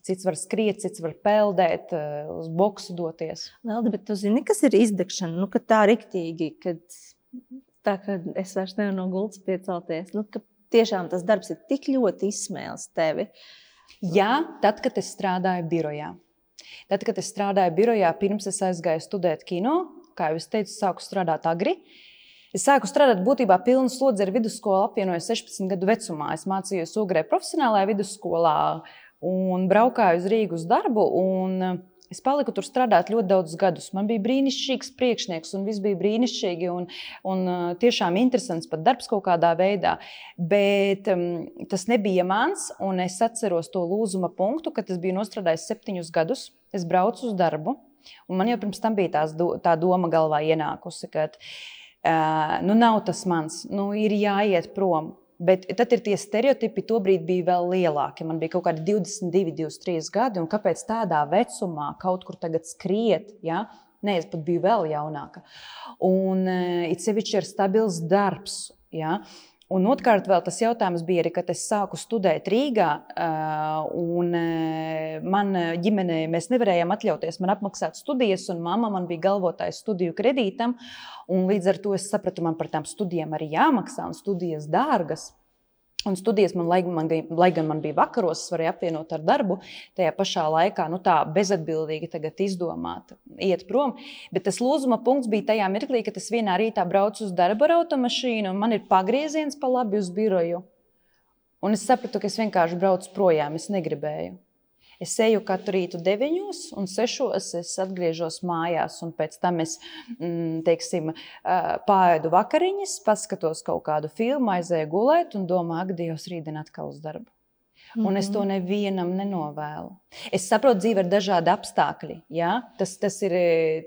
Cits var skriet, cits var peldēt, eh, uz boxu doties. Lelda, bet tu zini, kas ir izdegšana? Nu, ka tā riktīgi, kad tā kā es vairs nevaru no gultas piecelties. Nu, ka tiešām tas darbs ir tik ļoti izsmēlis tevi. Jā, tad, kad es strādāju birojā. Tad, kad es strādāju birojā, pirms es aizgāju studēt kino, kā jau es teicu, sāku strādāt agri. Es sāku strādāt būtībā pilnu slodzi ar vidusskolu, apvienoju 16 gadu vecumā. Es mācījos Ugrē profesionālajā vidusskolā un braukāju uz Rīgas darbu. Un, Es paliku tur strādāt ļoti daudzus gadus. Man bija brīnišķīgs priekšnieks, un viss bija brīnišķīgi un, un tiešām interesants pat darbs kaut kādā veidā. Bet um, tas nebija mans, un es atceros to lūzuma punktu, kad es biju nostrādājis septiņus gadus. Es braucu uz darbu, un man jau pirms tam bija tās, tā doma galvā ienākusi, ka uh, nu, nav tas mans, nu, ir jāiet prom. Bet tad ir tie stereotipi, tobrīd bija vēl lielāki. Man bija kaut kādi 22, 23 gadi, un kāpēc tādā vecumā kaut kur tagad skriet? Ja? Nē, es pat biju vēl jaunāka. Un uh, it sevišķi ir stabils darbs. Ja? Un otrkārt, vēl tas jautājums bija arī, kad es sāku studēt Rīgā, un man ģimenē mēs nevarējām atļauties man apmaksāt studijas, un mamma man bija galvotājs studiju kredītam. Un līdz ar to es sapratu, man par tām studijām arī jāmaksā, un studijas dārgas. Un studijas man, lai, man, lai gan man bija vakaros, es varēju apvienot ar darbu, tajā pašā laikā nu, tā bezatbildīgi izdomāt, iet prom. Bet tas lūzuma punkts bija tajā mirklī, kad es vienā rītā braucu uz darbu ar automašīnu, un man ir pagrieziens pa labi uz biroju. Un es sapratu, ka es vienkārši braucu projām, es negribēju. Es eju katru rītu deviņos, un sešos es atgriežos mājās, un pēc tam es mm, teiksim, pārēdu vakariņas, paskatos kaut kādu filmu, aizēju gulēt un domāju, ak, Dievs, rītdien atkal uz darbu. Un es to mhm. nevienam nenovēlu. Es saprotu, dzīve ir dažādi apstākļi. Ja? Tas, tas ir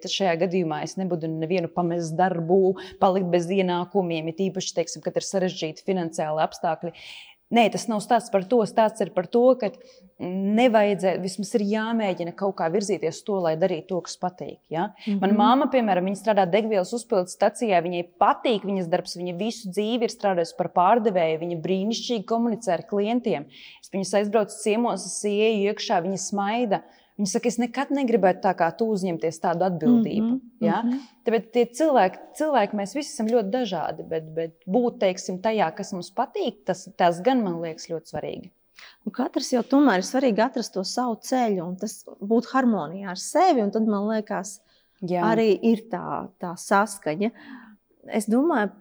tas šajā gadījumā. Es nebūtu nevienu pamest darbu, palikt bez ienākumiem, it īpaši, teiksim, kad ir sarežģīti finansiāli apstākļi. Nē, tas nav stāsts par to. Stāsts ir par to, ka nevajadzētu, vismaz ir jāmēģina kaut kā virzīties to, lai darītu to, kas patīk. Ja? Mm -hmm. Mana māma, piemēram, viņa strādā degvielas uzpildes stacijā, viņai patīk viņas darbs, viņa visu dzīvi ir strādājusi par pārdevēju, viņa brīnišķīgi komunicē ar klientiem. Es viņas aizbraucu ciemos, es ieju iekšā, viņa smaida. Viņa saka, es nekad negribētu tā kā tu uzņemties tādu atbildību. Mm -hmm, ja? mm -hmm. Tāpēc tie cilvēki, cilvēki, mēs visi esam ļoti dažādi, bet, bet būt teiksim, tajā, kas mums patīk, tas, tas gan man liekas ļoti svarīgi. Nu, katrs jau tomēr ir svarīgi atrast to savu ceļu un tas būt harmonijā ar sevi. Tad man liekas, Jā. arī ir tā, tā saskaņa. Es domāju,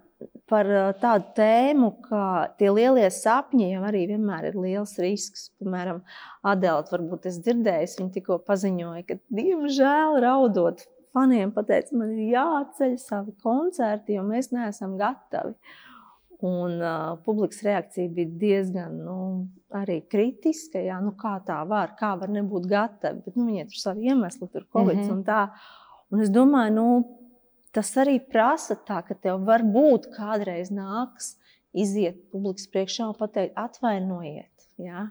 par tādu tēmu, ka tie lielie sapņi jau arī vienmēr ir liels risks. Piemēram, Adela, varbūt es dzirdēju, viņa tikko paziņoja, ka, diemžēl, raudot faniem, pateica, man ir jāceļ savi koncerti, jo mēs neesam gatavi. Un uh, publikas reakcija bija diezgan nu, kritiska. Jā, nu, kā tā var, kā var nebūt gatavi. Bet nu, viņai tur savi iemesli, tur Covid mm -hmm. un tā. Un es domāju, nu, tas arī prasa tā, ka tev varbūt kādreiz nāks iziet publikas priekšā un pateikt, atvainojiet. Ja?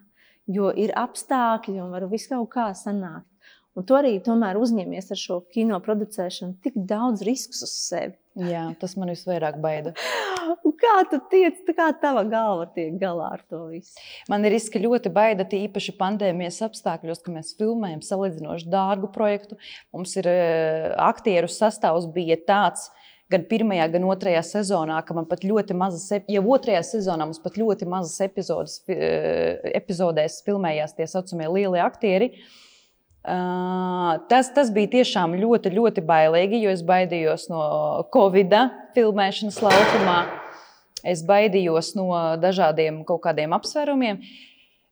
Jo ir apstākļi un var visu kaut kā sanākt. Un tu arī tomēr uzņemies ar šo kino producēšanu tik daudz riskus uz sevi. Jā, tas man visvairāk baida. kā tu tiec, kā tava galva tiek galā ar to visu? Man ir riski ļoti baida, tīpaši pandēmijas apstākļos, ka mēs filmējam salīdzinoši dārgu projektu. Mums ir eh, aktieru sastāvs bija tāds, gan pirmajā, gan otrajā sezonā, ka man pat ļoti mazas, jau otrajā sezonā mums pat ļoti mazas epizodes, eh, epizodēs filmējās tie saucamie lielie aktieri. Uh, Tas, tas bija tiešām ļoti, ļoti bailīgi, jo es baidījos no Covid filmēšanas laukumā. Es baidījos no dažādiem kaut kādiem apsvērumiem.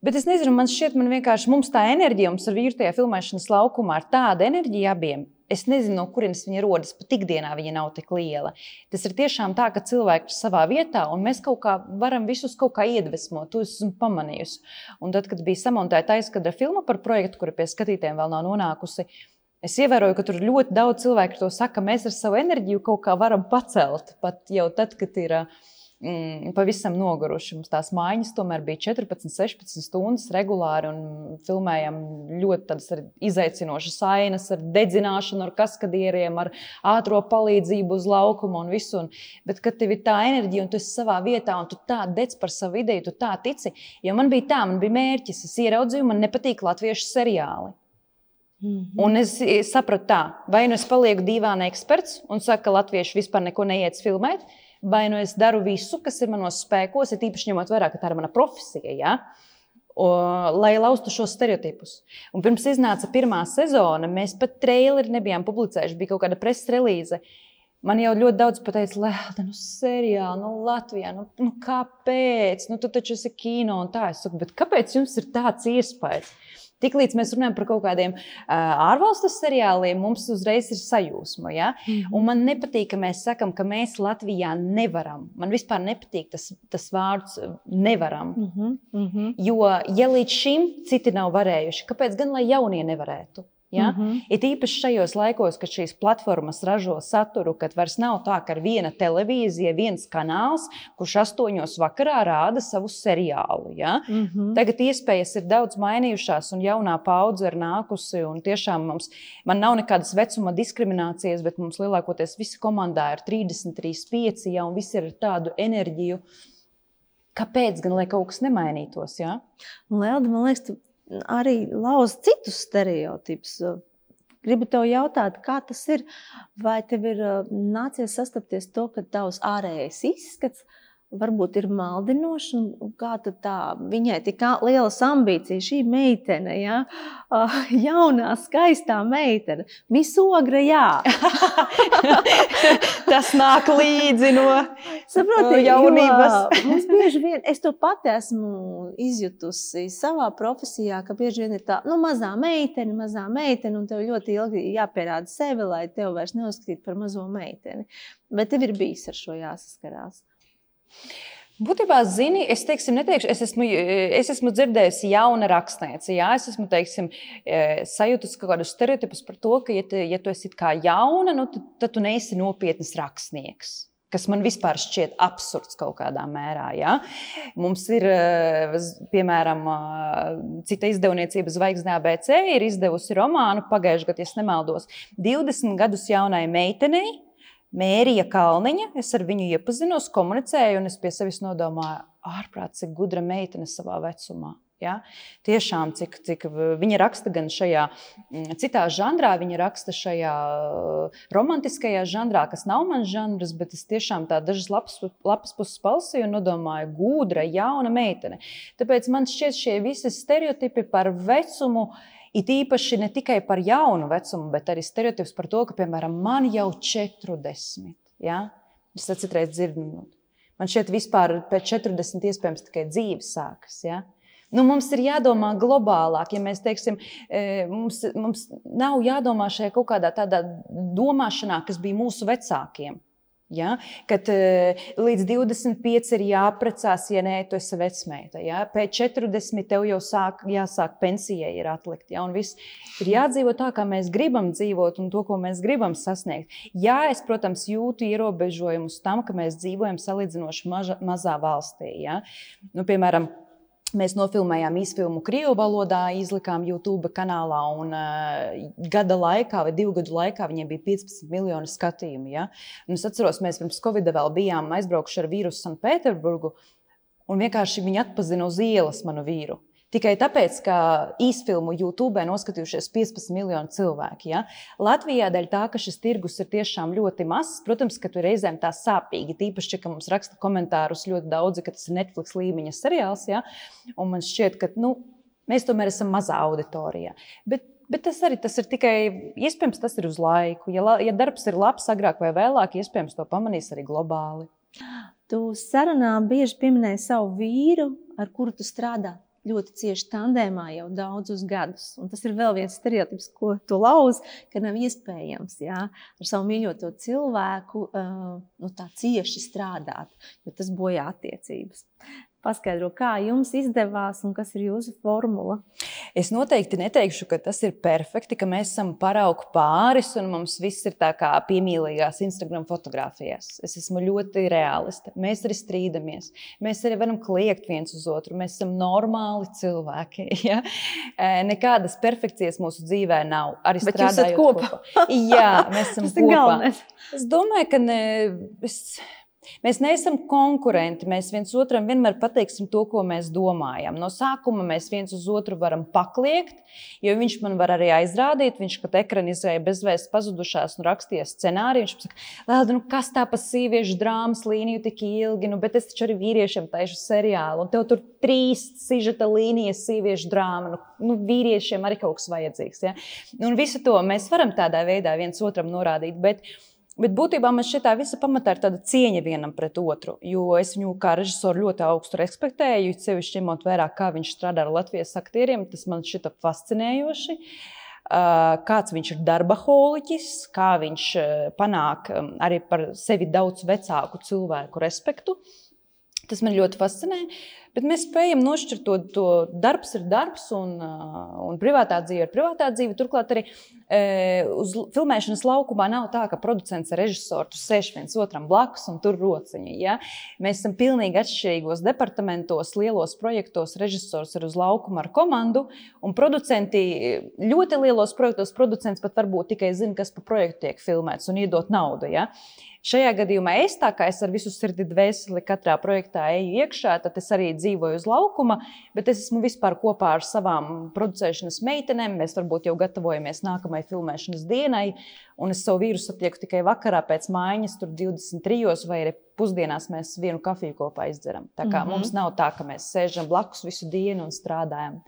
Bet es nezinu, man šķiet, man vienkārši mums tā enerģija, mums ar vīru tajā filmēšanas laukumā ir tāda enerģija abiem. Es nezinu, no kurienes viņa rodas, pat ikdienā viņa nav tik liela. Tas ir tiešām tā, ka cilvēki ir savā vietā, un mēs kaut kā varam visus kaut kā iedvesmot. To esmu pamanījusi. Un tad, kad bija samontēta aizkadra filma par projektu, kura pie skatītājiem vēl nav nonākusi, es ievēroju, ka tur ļoti daudz cilvēku to saka, mēs ar savu enerģiju kaut kā varam pacelt. Pat jau tad, kad ir mm, pavisam noguruši. Mums tās mājiņas tomēr bija 14, 16 stundas regulāri un filmējām ļoti izaicinošas ainas ar dedzināšanu, ar kaskadieriem, ar ātrā palīdzību uz laukuma un visu. Un, bet, kad tev ir tā enerģija un tu esi savā vietā un tu tā dedz par savu ideju, tu tā tici. Jo man bija tā, man bija mērķis, es ieraudzīju, man nepatīk latviešu seriāli. Mm -hmm. Un es sapratu, tā, vai nu es palieku dīvaini eksperts un saku, ka latvieši vispār neko neiet filmēt, vai nu es daru visu, kas ir manos spēkos, ir īpaši ņemot vērā, ka tā ir mana profesija. Ja? O, lai laustu šos stereotipus. Un pirms iznāca pirmā sezona, mēs pat traileri nebijām publicējuši. Bija kaut kāda preses relīze. Man jau ļoti daudz pateica, Lēlda, nu, seriāli, nu, Latvijā, nu, nu kāpēc? Nu, tu taču esi kino un tā. Es saku, bet kāpēc jums ir tāds iespējas? Tiklīdz mēs runājam par kaut kādiem uh, ārvalstu seriāliem, mums uzreiz ir sajūsma. Ja? Mm -hmm. Un man nepatīk, ka mēs sakām, ka mēs Latvijā nevaram. Man vispār nepatīk tas, tas vārds nevaram. Mm -hmm. Mm -hmm. Jo, ja līdz šim citi nav varējuši, kāpēc gan lai jaunie nevarētu? Ja? Mm -hmm. Ir īpaši šajos laikos, kad šīs platformas ražo saturu, kad vairs nav tā, ka ir viena televīzija, viens kanāls, kurš astoņos vakarā rāda savu seriālu. Ja? Mm -hmm. Tagad iespējas ir daudz mainījušās, un jaunā paudze ir nākusi. Tiešām mums nav nekādas vecuma diskriminācijas, bet mums lielākoties visi komandā ir 33, 5, ja, un visi ir ar tādu enerģiju. Kāpēc gan lai kaut kas nemainītos? Ja? Lēlda, man liekas, tu arī lauza citus stereotipus. Gribu te jautāt, kā tas ir? Vai tev ir nācies sastapties to, ka tavs ārējais izskats varbūt ir maldinoši. Kā tā, viņai tik lielas ambīcijas, šī meitene, ja? uh, jaunā, skaistā meitene, misogra, jā. Tas nāk līdzi no Saproti, jaunības. Jo, mums bieži vien, es to pati esmu izjutusi savā profesijā, ka bieži vien ir tā, nu, mazā meitene, mazā meitene, un tev ļoti ilgi jāpierāda sevi, lai tev vairs neuzskatīt par mazo meiteni. Bet tev ir bijis ar šo jāsaskarās. Būtībā, zini, es teiksim, neteikšu, es esmu, es esmu dzirdējusi jaunu rakstnieci. Jā, es esmu teiksim, e, sajūtusi kaut kādus stereotipus par to, ka, ja, te, ja tu esi kā jauna, nu, tad, tad tu neesi nopietns rakstnieks kas man vispār šķiet absurds kaut kādā mērā. Ja? Mums ir, e, piemēram, e, cita izdevniecība Zvaigznē ABC, ir izdevusi romānu pagājušajā gadā, ja nemaldos, 20 gadus jaunai meitenei Mērija Kalniņa. Es ar viņu iepazinos, komunicēju, un es pie sevis nodomāju, ārprāt, cik gudra meitene savā vecumā. Ja? Tiešām, cik, cik viņa raksta gan šajā mm, citā žanrā, viņa raksta šajā uh, romantiskajā žanrā, kas nav mans žanrs, bet es tiešām tā dažas lapas, lapas puses palasīju un nodomāju, gudra, jauna meitene. Tāpēc man šķiet šie visi stereotipi par vecumu It īpaši ne tikai par jaunu vecumu, bet arī stereotips par to, ka, piemēram, man jau 40. Ja? Es citreiz dzirdu, nu, man šeit vispār pēc 40 iespējams tikai dzīve sākas. Ja? Nu, mums ir jādomā globālāk, ja mēs teiksim, e, mums, mums nav jādomā šajā kaut kādā tādā domāšanā, kas bija mūsu vecākiem. Ja? Kad uh, līdz 25 ir jāprecās, ja nē, tu esi vecmeita. Ja? Pēc 40 tev jau sāk, jāsāk pensijai ir atlikt. Ja? Un viss ir jādzīvo tā, kā mēs gribam dzīvot un to, ko mēs gribam sasniegt. Jā, es, protams, jūtu ierobežojumus tam, ka mēs dzīvojam salīdzinoši maža, mazā valstī. Ja? Nu, piemēram, Mēs nofilmējām īsfilmu Krievijas valodā, izlikām YouTube kanālā, un uh, gada laikā, vai divu gadu laikā, viņiem bija 15 miljoni skatījumu. Ja? Un es atceros, mēs pirms Covid vēl bijām aizbraukuši ar vīrusu Sanktpēterburgu, un vienkārši viņi atpazina uz ielas manu vīru. Tikai tāpēc, ka īsfilmu YouTube noskatījušies 15 miljoni cilvēki. Ja? Latvijā dēļ tā, ka šis tirgus ir tiešām ļoti mazs, protams, ka tur reizēm tā sāpīgi. Tīpaši, ka mums raksta komentārus ļoti daudzi, ka tas ir Netflix līmeņa seriāls. Ja? Un man šķiet, ka nu, mēs tomēr esam mazā auditorijā. Bet Bet tas arī tas ir tikai iespējams, tas ir uz laiku. Ja, ja darbs ir labs, agrāk vai vēlāk, iespējams, to pamanīs arī globāli. Tu sarunā bieži pieminēji savu vīru, ar kuru tu strādā ļoti cieši tandēmā jau daudzus gadus. Un tas ir vēl viens stereotips, ko tu lauzi, ka nav iespējams jā, ar savu mīļoto cilvēku uh, nu, tā cieši strādāt, jo tas bojā attiecības. Paskaidro, kā jums izdevās un kas ir jūsu formula. Es noteikti neteikšu, ka tas ir perfekti, ka mēs esam paraugu pāris un mums viss ir tā kā piemīlīgās Instagram fotografijās. Es esmu ļoti realista. Mēs arī strīdamies. Mēs arī varam kliegt viens uz otru. Mēs esam normāli cilvēki. Ja? Nekādas perfekcijas mūsu dzīvē nav. Arī strādājot kopā. kopā. Jā, mēs esam kopā. Es domāju, ka ne, es, Mēs neesam konkurenti. Mēs viens otram vienmēr pateiksim to, ko mēs domājam. No sākuma mēs viens uz otru varam pakliegt, jo viņš man var arī aizrādīt. Viņš pat ekranizēja bezvēsts pazudušās un rakstīja scenāriju. Viņš saka, Lēlda, nu kas tā pa sieviešu drāmas līniju tik ilgi, nu, bet es taču arī vīriešiem taisu seriālu. Un tev tur trīs sižeta līnijas sieviešu drāma. Nu, nu, vīriešiem arī kaut kas vajadzīgs. Ja? Un visu to mēs varam tādā veidā viens otram norādīt. Bet, Bet būtībā man šī visa pamatā ir tāda cieņa vienam pret otru. Jo es viņu kā režisoru ļoti augstu respektēju, sevišķi ņemot vērā, kā viņš strādā ar Latvijas aktieriem. Tas man šķita fascinējoši. Kāds viņš ir darba holiķis, kā viņš panāk arī par sevi daudz vecāku cilvēku respektu. Tas man ļoti fascinē. Bet mēs spējam nošķirt to, to darbs ir darbs, un, un privātā dzīve ir privātā dzīve. Turklāt arī e, uz filmēšanas laukumā nav tā, ka producents ar režisoru tur sēž viens otram blakus un tur rociņi. Ja? Mēs esam pilnīgi atšķirīgos departamentos, lielos projektos. Režisors ir uz laukuma ar komandu, un producenti ļoti lielos projektos producents pat varbūt tikai zina, kas pa projektu tiek filmēts un iedot naudu. Ja? Šajā gadījumā es tā kā es ar visu sirdi dvēseli katrā projektā eju iekšā, tad es arī dzīvoju uz laukuma, bet es esmu vispār kopā ar savām producēšanas meitenēm. Mēs varbūt jau gatavojamies nākamajai filmēšanas dienai, un es savu vīru satieku tikai vakarā pēc mājiņas, tur 23. vai arī pusdienās mēs vienu kafiju kopā izdzeram. Tā kā mm -hmm. mums nav tā, ka mēs sēžam blakus visu dienu un strādājam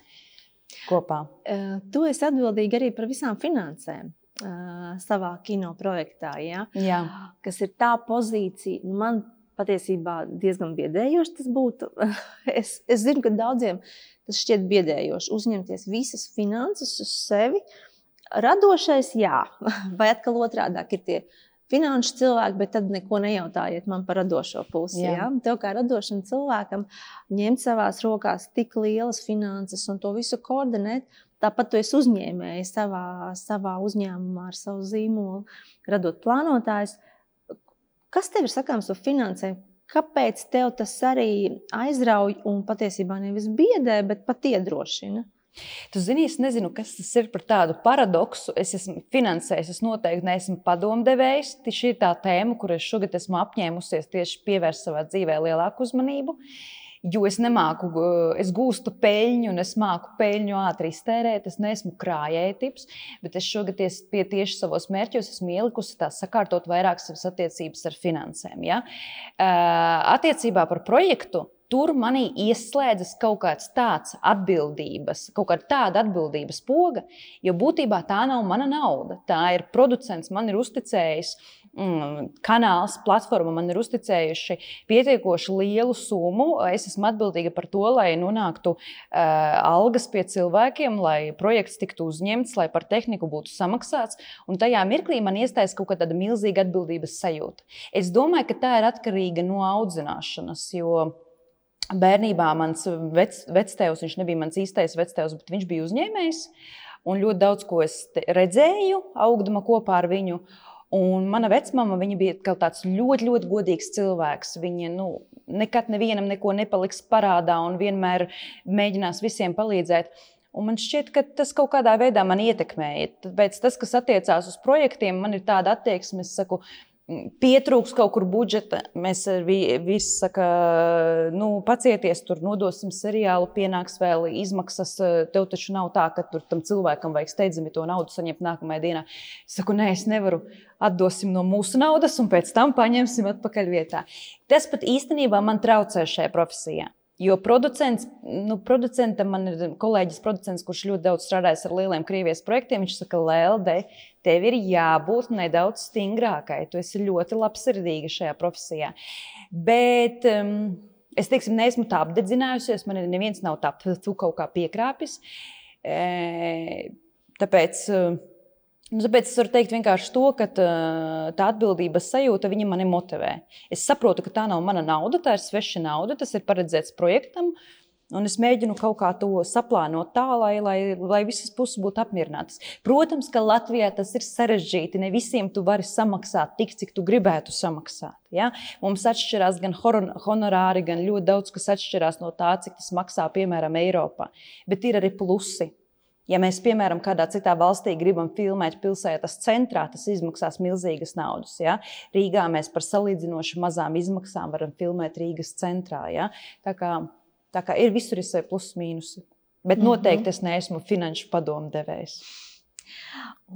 kopā. Uh, tu esi atbildīga arī par visām finansēm savā kino projektā. Ja? Jā. Kas ir tā pozīcija, nu, man patiesībā diezgan biedējoši tas būtu. es, es zinu, ka daudziem tas šķiet biedējoši. Uzņemties visas finanses uz sevi. Radošais, jā, vai atkal otrādi ir tie finanšu cilvēki, bet tad neko nejautājiet man par radošo pusi. Jā. Ja? Tev kā radošam cilvēkam ņemt savās rokās tik lielas finanses un to visu koordinēt, Tāpat tu esi uzņēmējs savā, savā uzņēmumā ar savu zīmolu, radot plānotājus. Kas tev ir sakāms par finansēm? Kāpēc tev tas arī aizrauj un patiesībā nevis biedē, bet pat iedrošina? Tu zini, es nezinu, kas tas ir par tādu paradoksu. Es esmu finansējis, es noteikti neesmu padomdevējs. Šī ir tā tēma, kur es šogad esmu apņēmusies tieši pievērst savā dzīvē lielāku uzmanību. Jo es nemāku, es gūstu peļņu, un es māku peļņu ātri iztērēt. Es neesmu krājēji tips, bet es šogad pie tieši savos mērķos esmu ielikusi tās sakārtot vairāk savas attiecības ar finansēm. Ja? Attiecībā par projektu. Tur manī ieslēdzas kaut kāds tāds atbildības, kaut kāda tāda atbildības poga, jo būtībā tā nav mana nauda. Tā ir producents, man ir uzticējis mm, kanāls, platforma man ir uzticējuši pietiekoši lielu summu. Es esmu atbildīga par to, lai nonāktu uh, algas pie cilvēkiem, lai projekts tiktu uzņemts, lai par tehniku būtu samaksāts. Un tajā mirklī man iestājas kaut kāda milzīga atbildības sajūta. Es domāju, ka tā ir atkarīga no audzināšanas. Jo bērnībā mans vec, vectēvs, viņš nebija mans īstais vectēvs, bet viņš bija uzņēmējs. Un ļoti daudz ko es redzēju, augdama kopā ar viņu. Un mana vecmāma bija tāds ļoti, ļoti godīgs cilvēks. Viņa nu, nekad nevienam neko nepaliks parādā un vienmēr mēģinās visiem palīdzēt. Un man šķiet, ka tas kaut kādā veidā man ietekmēja. Tāpēc tas, kas attiecās uz projektiem, man ir tāda attieksme, es saku, pietrūks kaut kur budžeta. Mēs visi sakām, nu, pacieties, tur nodosim seriālu, pienāks vēl izmaksas. Tev taču nav tā, ka tam cilvēkam vajag steidzami to naudu saņemt nākamajā dienā. Es saku, nē, es nevaru. Atdosim no mūsu naudas, un pēc tam paņemsim atpakaļ vietā. Tas pat īstenībā man traucē šajā profesijā. Jo producents, nu, producentam man ir kolēģis, producents, kurš ļoti daudz strādājis ar lieliem krievijas projektiem. Viņš saka, Lelde, tev ir jābūt nedaudz stingrākai. Tu esi ļoti labsirdīga šajā profesijā. Bet um, es teiksim, neesmu tā apdedzinājusies, man neviens nav tā, kaut kā piekrāpis. E, tāpēc. Uh, Nu, tāpēc es varu teikt vienkārši to, ka tā atbildības sajūta mani motivē. Es saprotu, ka tā nav mana nauda, tā ir sveša nauda, tas ir paredzēts projektam. Un es mēģinu kaut kā to saplānot tā, lai, lai, lai visas puses būtu apmierinātas. Protams, ka Latvijā tas ir sarežģīti. Ne visiem tu vari samaksāt tik, cik tu gribētu samaksāt. Ja? Mums atšķirās gan honorāri, gan ļoti daudz kas atšķirās no tā, cik tas maksā piemēram Eiropā. Bet ir arī plusi. Ja mēs, piemēram, kādā citā valstī gribam filmēt pilsētas centrā, tas izmaksās milzīgas naudas. Ja? Rīgā mēs par salīdzinoši mazām izmaksām varam filmēt Rīgas centrā. Ja? Tā, kā, tā kā ir visur ir savi plusi, mīnusi. Bet mhm. noteikti es neesmu finanšu padomdevējs.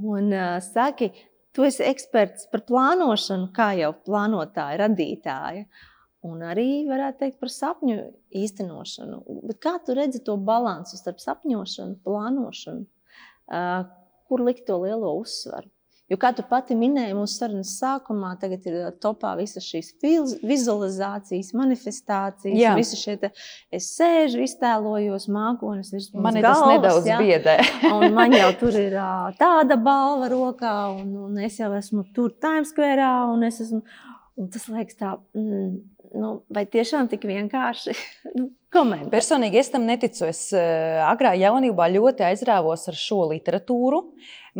Un uh, saki, tu esi eksperts par plānošanu, kā jau plānotāja, radītāja. Un arī varētu teikt par sapņu īstenošanu. Bet kā tu redzi to līdzsvaru starp sapņošanu, plānošanu, kur likt to lielo uzsvaru? Jo, kā tu pati minēji, mūsu sarunas sākumā, tagad ir topā visas šīs vizualizācijas, manifestācijas, jā. visi šie te, es sēžu, iztēlojos mākoņus virs galvas. Man tas nedaudz jā. biedē. un man jau tur ir tāda balva rokā, un, un es jau esmu tur Times Square, un es esmu, un tas liekas tā, mm, nu, vai tiešām tik vienkārši nu, komentēt? Personīgi es tam neticu. Es uh, agrā jaunībā ļoti aizrāvos ar šo literatūru.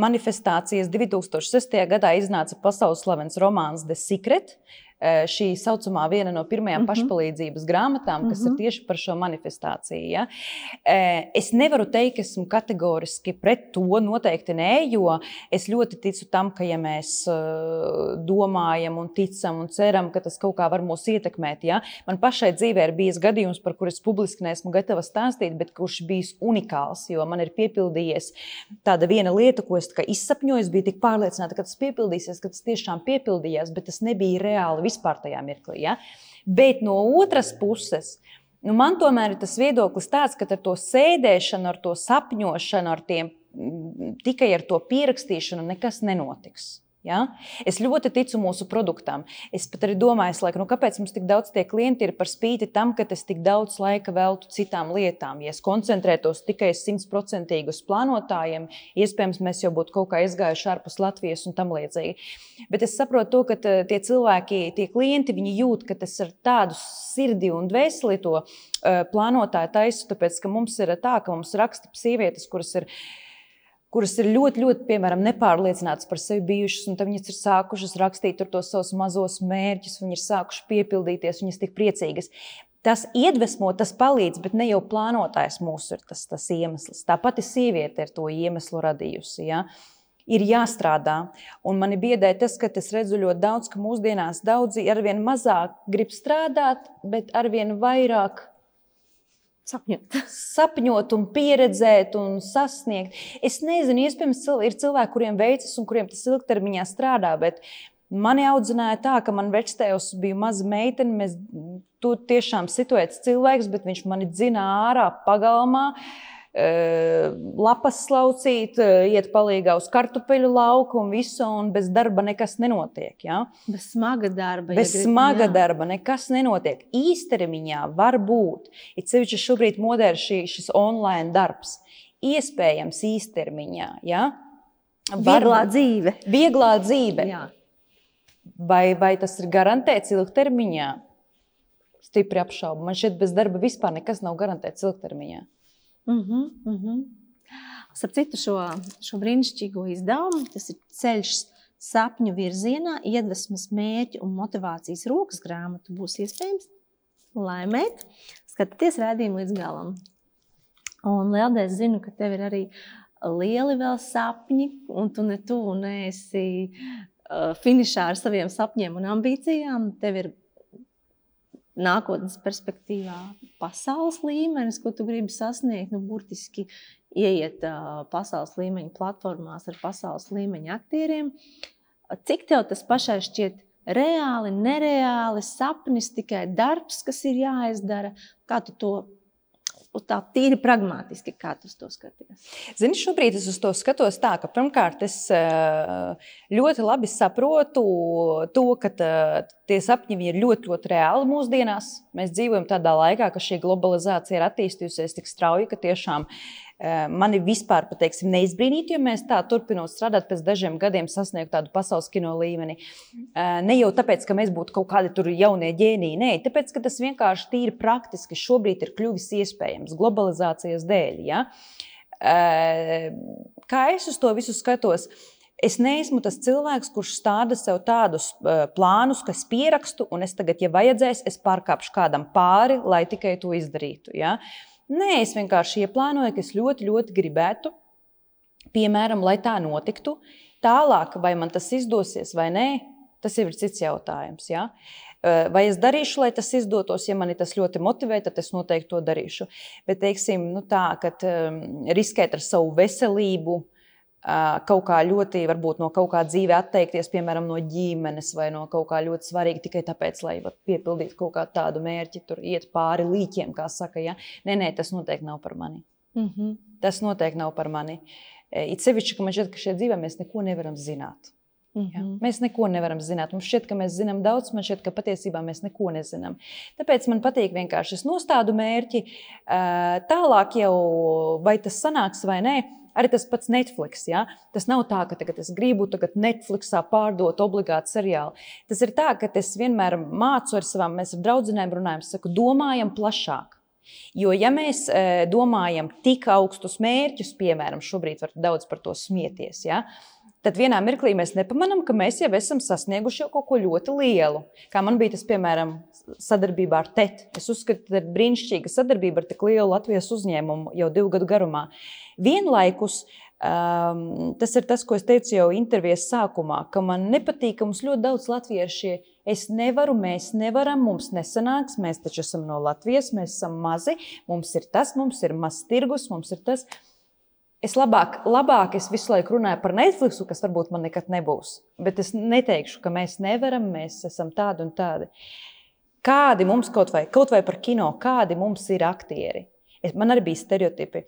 Manifestācijas 2006. gadā iznāca pasaules slavens romāns The Secret. Eh, šī saucamā viena no pirmajām mm -hmm. pašpalīdzības grāmatām, kas mm -hmm. ir mhm. tieši par šo manifestāciju. Ja? Eh, es nevaru teikt, ka esmu kategoriski pret to, noteikti nē, jo es ļoti ticu tam, ka ja mēs eh, domājam un ticam un ceram, ka tas kaut kā var mūs ietekmēt. Ja? Man pašai dzīvē ir bijis gadījums, par kuru es publiski neesmu gatava stāstīt, bet kurš bijis unikāls, jo man ir piepildījies tāda viena lieta, ko es izsapņoju, es biju tik pārliecināta, ka tas piepildīsies, ka tas tiešām piepildījās, bet tas nebija reāli vispār tajā mirklī. Ja? Bet no otras puses, nu, man tomēr ir tas viedoklis tāds, ka ar to sēdēšanu, ar to sapņošanu, ar tiem, tikai ar to pierakstīšanu nekas nenotiks. Ja? Es ļoti ticu mūsu produktam. Es pat arī domāju, laik, nu, kāpēc mums tik daudz tie klienti ir par spīti tam, ka es tik daudz laika veltu citām lietām. Ja es koncentrētos tikai simtprocentīgi uz plānotājiem, iespējams, mēs jau būtu kaut kā aizgājuši ārpus Latvijas un tam līdzīgi. Bet es saprotu to, ka tie cilvēki, tie klienti, viņi jūt, ka tas ir tādu sirdi un dvēseli to uh, plānotāju taisu, tāpēc ka mums ir tā, ka mums raksta sievietes, kuras ir ielikās kuras ir ļoti, ļoti piemēram, nepārliecinātas par sevi bijušas, un viņas ir sākušas rakstīt tos savus mazos mērķus, viņas ir sākušas piepildīties, viņas ir tik priecīgas. Tas iedvesmo, tas palīdz, bet ne jau plānotājs mūsu ir tas, tas iemesls. Tā pati sieviete ir to iemeslu radījusi. Ja? Ir jāstrādā. Un man biedē tas, ka es redzu ļoti daudz, ka mūsdienās daudzi arvien mazāk grib strādāt, bet arvien vairāk Sapņot. Sapņot, un pieredzēt, un sasniegt. Es nezinu, iespējams, ir cilvēki, kuriem veicas un kuriem tas ilgtermiņā strādā, bet mani audzināja tā, ka man vectēvs bija maza meitene. Mēs, tu tiešām situēts cilvēks, bet viņš mani dzina ārā pagalmā. Uh, lapas slaucīt, iet palīgā uz kartupeļu lauku un visu, un bez darba nekas nenotiek. Ja? Bez smaga darba. Bez ja smaga jā. darba nekas nenotiek. Īstermiņā var būt, it sevišķi šobrīd modē šī, šis online darbs. Iespējams, īstermiņā. Ja? Var, vieglā dzīve. Vieglā dzīve. Jā. Vai, vai tas ir garantēts ilgtermiņā? Stipri apšaubu. Man šķiet, bez darba vispār nekas nav garantēts ilgtermiņā. Uh -huh, uh -huh. Starp citu, šo, šo brīnišķīgo izdevumu, tas ir ceļš sapņu virzienā, iedvesmas, mērķu un motivācijas rokas grāmatu būs iespējams laimēt. Skatieties rādījumu līdz galam. Un Lieldies zinu, ka tev ir arī lieli vēl sapņi, un tu ne tu neesi uh, finišā ar saviem sapņiem un ambīcijām. Tev ir nākotnes perspektīvā pasaules līmenis, ko tu gribi sasniegt, nu, burtiski ieiet uh, pasaules līmeņa platformās ar pasaules līmeņa aktieriem. Cik tev tas pašai šķiet reāli, nereāli, sapnis, tikai darbs, kas ir jāizdara? Kā tu to tā tīri pragmatiski, kā tu to skaties? Zini, šobrīd es uz to skatos tā, ka pirmkārt es eh, ļoti labi saprotu to, ka tie sapņi ir ļoti, ļoti reāli mūsdienās. Mēs dzīvojam tādā laikā, ka šī globalizācija ir attīstījusies tik strauji, ka tiešām Mani vispār, pateiksim, neizbrīnītu, ja mēs tā turpinot strādāt, pēc dažiem gadiem sasniegt tādu pasaules kino līmeni. Ne jau tāpēc, ka mēs būtu kaut kādi tur jaunie ģēniji, nē, tāpēc, ka tas vienkārši tīri praktiski šobrīd ir kļuvis iespējams globalizācijas dēļ. Ja? Kā es uz to visu skatos? Es neesmu tas cilvēks, kurš stāda sev tādus uh, plānus, ka es pierakstu, un es tagad, ja vajadzēs, es pārkāpšu kādam pāri, lai tikai to izdarītu. Ja? Nē, es vienkārši ieplānoju, ka es ļoti, ļoti gribētu, piemēram, lai tā notiktu. Tālāk, vai man tas izdosies vai nē, tas ir cits jautājums. Ja? Vai es darīšu, lai tas izdotos, ja mani tas ļoti motivē, tad es noteikti to darīšu. Bet, teiksim, nu tā, kad um, riskēt ar savu veselību, kaut kā ļoti, varbūt no kaut kā dzīve atteikties, piemēram, no ģimenes vai no kaut kā ļoti svarīga tikai tāpēc, lai piepildītu kaut kādu tādu mērķi, tur iet pāri līķiem, kā saka. Ja? Nē, nē, tas noteikti nav par mani. Mm -hmm. Tas noteikti nav par mani. It sevišķi, ka man šķiet, ka šajā dzīvē mēs neko nevaram zināt. Mm -hmm. Ja? Mēs neko nevaram zināt. Mums šķiet, ka mēs zinām daudz, man šķiet, ka patiesībā mēs neko nezinām. Tāpēc man patīk vienkārši es nostādu mērķi, tālāk jau vai tas sanāks vai nē Arī tas pats Netflix. Ja? Tas nav tā, ka tagad es gribu tagad Netflixā pārdot obligāti seriālu. Tas ir tā, ka es vienmēr mācu ar savām, mēs ar draugiem runājam, saku, domājam plašāk. Jo, ja mēs e, domājam tik augstus mērķus, piemēram, šobrīd var daudz par to smieties, ja, tad vienā mirklī mēs nepamanām, ka mēs jau esam sasnieguši jau kaut ko ļoti lielu. Kā man bija tas, piemēram, sadarbībā ar TET. Es uzskatu, ka ir brīnišķīga sadarbība ar tik lielu Latvijas uzņēmumu jau divu gadu garumā. Vienlaikus um, tas ir tas, ko es teicu jau intervijas sākumā, ka man nepatīk, ka mums ļoti daudz latvieši. Es nevaru, mēs nevaram, mums nesanāks. Mēs taču esam no Latvijas, mēs esam mazi, mums ir tas, mums ir mazs tirgus, mums ir tas. Es labāk, labāk es visu laiku runāju par Netflix, kas varbūt man nekad nebūs. Bet es neteikšu, ka mēs nevaram, mēs esam tādi un tādi. Kādi mums kaut vai, kaut vai par kino, kādi mums ir aktieri? Es, man arī bija stereotipi.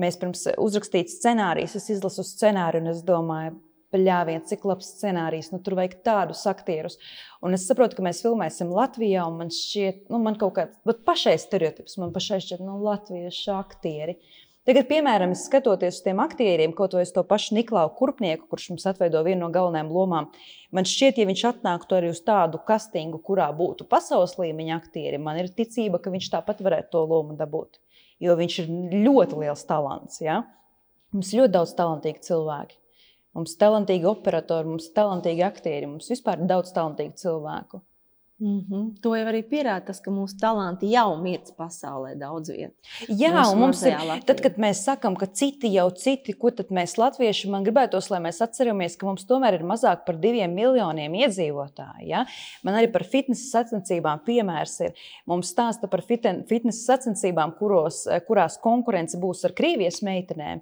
Mēs pirms uzrakstīt scenārijas, es izlasu scenāriju un es domāju, Pļāviens, cik labs scenārijs, nu tur vajag tādus aktierus. Un es saprotu, ka mēs filmēsim Latvijā, un man šķiet, nu, man kaut kāds, bet pašai stereotips, man pašai šķiet, nu, latviešu aktieri. Uh, Tagad, piemēram, skatoties uz tiem aktieriem, kaut vai uz to pašu Niklausu Kurpnieku, kurš mums atveido vienu no galvenajām lomām, man šķiet, ja viņš atnāktu arī uz tādu kastingu, kurā būtu pasaules līmeņa aktieri, man ir ticība, ka viņš tāpat varētu to lomu dabūt. Jo viņš ir ļoti liels talants. Ja? Mums ir ļoti daudz talantīgu cilvēku. Mums ir talantīgi operatori, mums ir talantīgi aktieri, mums vispār ir daudz talantīgu cilvēku. Mm -hmm. To jau arī pierāda tas, ka mūsu talanti jau mirst pasaulē daudz vietā. Jā, mūsu un mums ir. Latvijā. Tad, kad mēs sakām, ka citi jau citi, ko tad mēs latvieši, man gribētos, lai mēs atceramies, ka mums tomēr ir mazāk par diviem miljoniem iedzīvotāju. Ja? Man arī par fitnesa sacensībām piemērs ir. Mums stāsta par fitnesa sacensībām, kuros, kurās konkurence būs ar Krievijas meitenēm.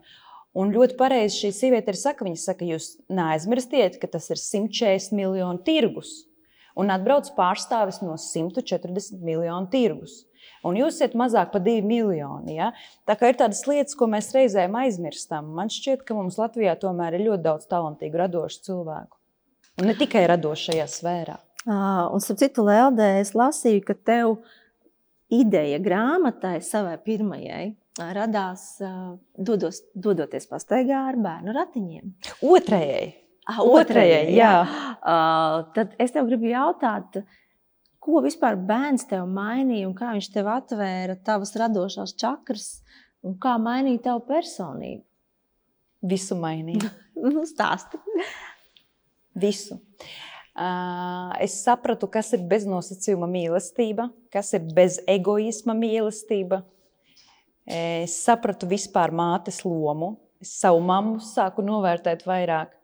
Un ļoti pareizi šī sieviete ir saka, viņa saka, jūs neaizmirstiet, ka tas ir 140 miljonu tirgus un atbrauc pārstāvis no 140 miljonu tirgus. Un jūs esat mazāk par 2 miljoni. Ja? Tā ir tādas lietas, ko mēs reizēm aizmirstam. Man šķiet, ka mums Latvijā tomēr ir ļoti daudz talantīgu, radošu cilvēku. Un ne tikai radošajā sfērā. Uh, un, starp citu, Lēldē, es lasīju, ka tev ideja grāmatai, savai pirmajai, radās uh, dodos, dodoties pastaigā ar bērnu ratiņiem. Otrajai. Otrajai, jā. jā. Tad es tev gribu jautāt, ko vispār bērns tev mainīja un kā viņš tev atvēra tavas radošās čakras un kā mainīja tavu personību? Visu mainīja. nu, stāsti. Visu. Uh, es sapratu, kas ir beznosacījuma mīlestība, kas ir bez egoisma mīlestība. Es sapratu vispār mātes lomu. Es savu mammu sāku novērtēt vairāk.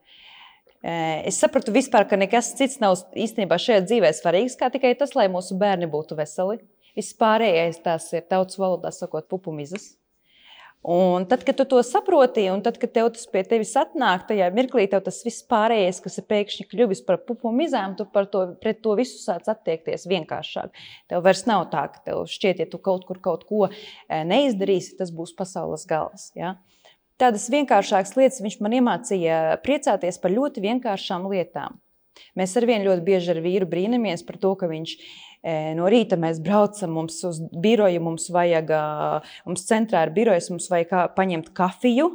Eh, es sapratu, vispār, ka nekas cits nav īstenībā šajā dzīvē svarīgs, kā tikai tas, lai mūsu bērni būtu veseli. Viss pārējais tās ir tautas valodā sakot, pupumizas. Un tad, kad tu to saproti, un tad, kad tev tas pie tevis atnāk, tajā mirklī tev tas viss pārējais, kas ir pēkšņi kļuvis par pupumizām, tu par to, pret to visu sāc attiekties vienkāršāk. Tev vairs nav tā, ka tev šķiet, ja tu kaut kur kaut ko eh, neizdarīsi, tas būs pasaules gals. Ja? Tādas vienkāršākas lietas viņš man iemācīja priecāties par ļoti vienkāršām lietām. Mēs ar vienu ļoti bieži ar vīru brīnamies par to, ka viņš No rīta mēs braucam, mums uz biroju, mums vajag, mums centrā ir birojas, mums vajag paņemt kafiju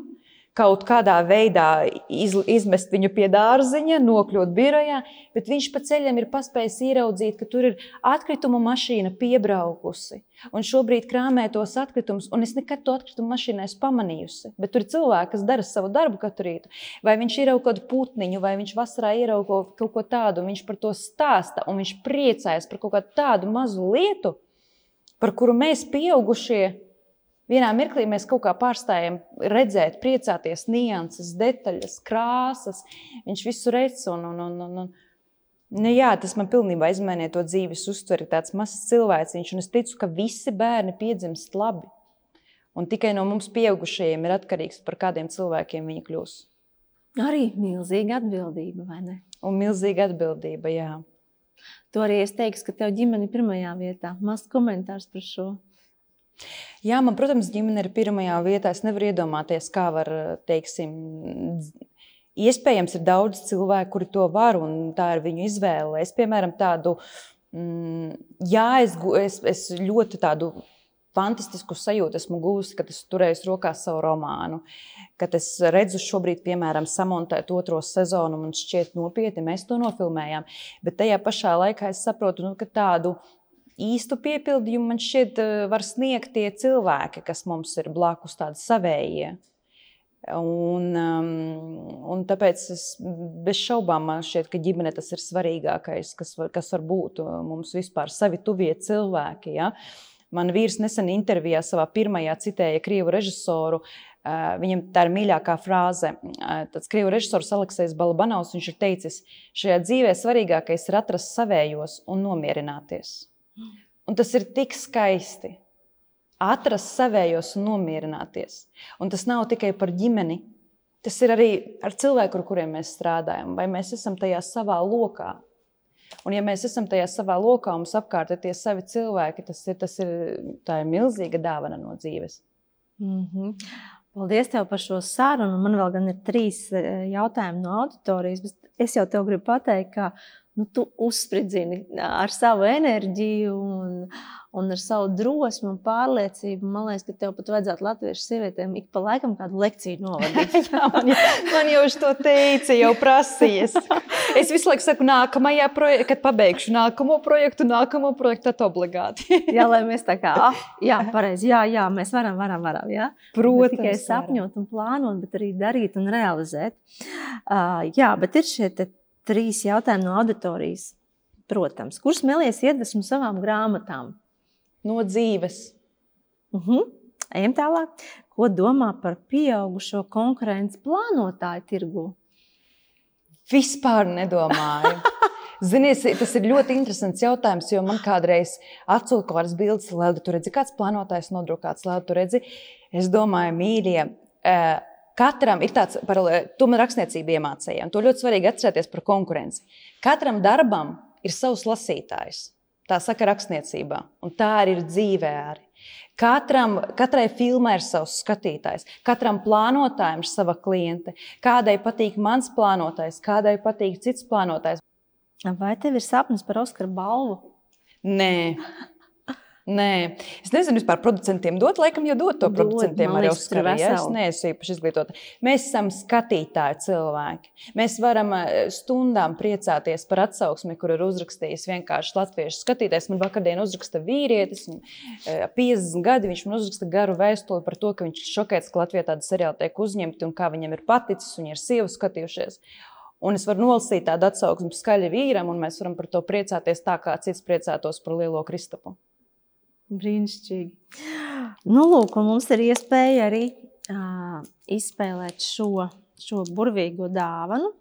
kaut kādā veidā iz, izmest viņu pie dārziņa, nokļūt birojā, bet viņš pa ceļam ir paspējis ieraudzīt, ka tur ir atkrituma mašīna piebraukusi. Un šobrīd krāmē tos atkritumus, un es nekad to atkritumu mašīnu neesmu pamanījusi. Bet tur ir cilvēki, kas dara savu darbu katru rītu. Vai viņš kaut kādu putniņu, vai viņš vasarā ieraugo kaut ko tādu, un viņš par to stāsta, un viņš priecājas par kaut kādu tādu mazu lietu, par kuru mēs, pieaugušie, Vienā mirklī mēs kaut kā pārstājam redzēt, priecāties, nianses, detaļas, krāsas. Viņš visu redz. Un, un, un, un, un. Nu, jā, tas man pilnībā izmainīja to dzīves uztveri. Tāds mazs cilvēciņš, un es ticu, ka visi bērni piedzimst labi. Un tikai no mums pieaugušajiem ir atkarīgs, par kādiem cilvēkiem viņi kļūs. Arī milzīga atbildība, vai ne? Un milzīga atbildība, jā. To arī es teiktu, ka tev ģimene ir pirmajā vietā. Mazs komentārs par šo. Jā, man, protams, ģimene ir pirmajā vietā. Es nevaru iedomāties, kā var, teiksim, iespējams, ir daudz cilvēku, kuri to var, un tā ir viņu izvēle. Es, piemēram, tādu, mm, jā, es, es, es ļoti tādu fantastisku sajūtu esmu guvusi, kad es turēju rokās savu romānu. Kad es redzu, šobrīd, piemēram, samontēt otro sezonu, man šķiet nopietni, mēs to nofilmējām. Bet tajā pašā laikā es saprotu, nu, ka tādu īstu piepildījumu man šķiet eh, var sniegt tie cilvēki, kas mums ir blakus, tādi savējie. Un, um, un tāpēc es bez šaubām šķiet, ka ģimene tas ir svarīgākais, kas var, kas var būt uh, mums vispār savi tuvie cilvēki. Ja? Man vīrs nesen intervijā savā pirmajā citēja krievu režisoru. Uh, viņam tā ir mīļākā frāze. Uh, tāds krievu režisors Aleksis Balabanovs ir teicis, šajā dzīvē svarīgākais ir atrast savējos un nomierināties. Un tas ir tik skaisti. Atrast savējos un nomierināties. Un tas nav tikai par ģimeni. Tas ir arī ar cilvēku, ar kuriem mēs strādājam. Vai mēs esam tajā savā lokā? Un, ja mēs esam tajā savā lokā un mums apkārt ir tie savi cilvēki, tas ir, tas ir, ir milzīga dāvana no dzīves. Mm -hmm. Paldies tev par šo sarunu. Man vēl ir trīs eh, jautājumi no auditorijas, bet es jau tev gribu pateikt, ka nu, tu uzspridzini ar savu enerģiju un, un ar savu drosmi un pārliecību. Man liekas, ka tev pat vajadzētu latviešu sievietēm ik pa laikam kādu lekciju novadīt. Jā, man, man jau to teica, jau prasījies. Es visu laiku saku, nākamajā projektā, kad pabeigšu nākamo projektu, nākamo projektu, tad obligāti. jā, lai mēs tā kā, ah, jā, pareizi, jā, jā, mēs varam, varam, varam. Jā? Protams. Ne tikai sapņot un plānot, bet arī darīt un realizēt. Uh, jā, bet ir šie trīs jautājumi no auditorijas. Protams, kurš smēlies iedvesmu savām grāmatām? No dzīves. Uh mhm. -huh. Ejam tālāk. Ko domā par pieaugušo konkurences plānotāju tirgu? Vispār nedomāju. Ziniet, tas ir ļoti interesants jautājums, jo man kādreiz atsūta kaut kādas bildes, lai tu redzi, kāds plānotājs nodrukāts, lai tu redzi. Es domāju, mīļie, eh, Katram ir tāds, par to man rakstniecība iemācīja, un to ļoti svarīgi atcerēties par konkurenci. Katram darbam ir savs lasītājs. Tā saka rakstniecībā, un tā arī ir dzīvē. Arī. Katram, katrai filmai ir savs skatītājs, katram plānotājam ir sava kliente. Kādai patīk mans plānotājs, kādai patīk cits plānotājs. Vai tev ir sapnis par Oskaru balvu? Nē, Nē, es nezinu, vispār producentiem dot, laikam jau dot to dot, producentiem arī Oskaru. Ja? Es neesmu īpaši izglītota. Mēs esam skatītāji cilvēki. Mēs varam eh, stundām priecāties par atsauksmi, kur ir uzrakstījis vienkārši latviešu skatītājs. Man vakardien uzraksta vīrietis, 50 eh, gadi, viņš man uzraksta garu vēstuli par to, ka viņš ir šokēts, ka Latvijā tāda seriāla tiek uzņemta un kā viņam ir paticis, un ir sievu skatījušies. Un es varu nolasīt tādu atsauksmi skaļi vīram, un mēs varam par to priecāties tā, kā cits priecātos par lielo Kristapu. Brīnišķīgi. Nu, lūk, mums ir iespēja arī uh, izspēlēt šo, šo burvīgo dāvanu,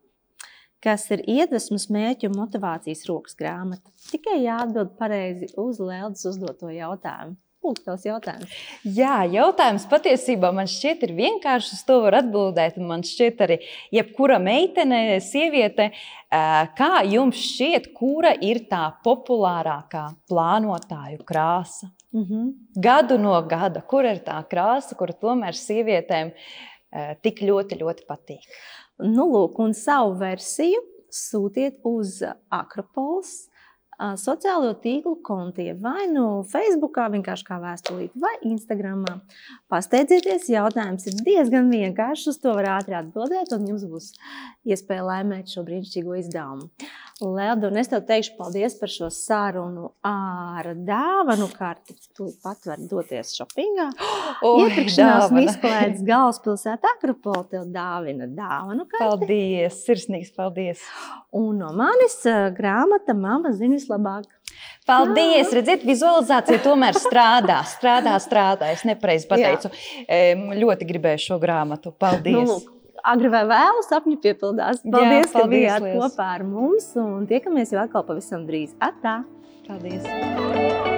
kas ir iedvesmas, mērķu un motivācijas rokas grāmata. Tikai jāatbild pareizi uz Lēlas uzdoto jautājumu. Lūk, tavs jautājums. Jā, jautājums patiesībā man šķiet ir vienkāršs. Uz to var atbildēt. Man šķiet, arī jebkura meitene, sieviete, kā jums šķiet, kura ir tā populārākā plānotāju krāsa? Mm -hmm. Gadu no gada, kur ir tā krāsa, kura tomēr sievietēm tik ļoti, ļoti patīk? Nu, lūk, un savu versiju sūtiet uz Akropols sociālo tīklu kontiem, vai nu Facebook, vienkārši kā vēstulīte, vai Instagram. Pasteidzieties, jautājums ir diezgan vienkāršs, uz to var ātri atbildēt, un jums būs iespēja laimēt šo brīnišķīgo izdevumu. Lelda, un es tev teikšu paldies par šo sarunu ar dāvanu karti. Tu pat vari doties shoppingā. Iepirkšanās un izklaides galvaspilsētā Akropola tev dāvina dāvanu karti. Paldies, sirsnīgs paldies. Un no manis grāmata Mama zina vislabāk. Paldies! Jā. Redziet, vizualizācija tomēr strādā, strādā, strādā. Es nepareizi pateicu. Jā. Ļoti gribēju šo grāmatu. Paldies! Nu, lūk agri vai vēlu sapņi piepildās. Paldies, Jā, paldies ka bijāt liels. kopā ar mums un tiekamies jau atkal pavisam drīz. Atā! Paldies!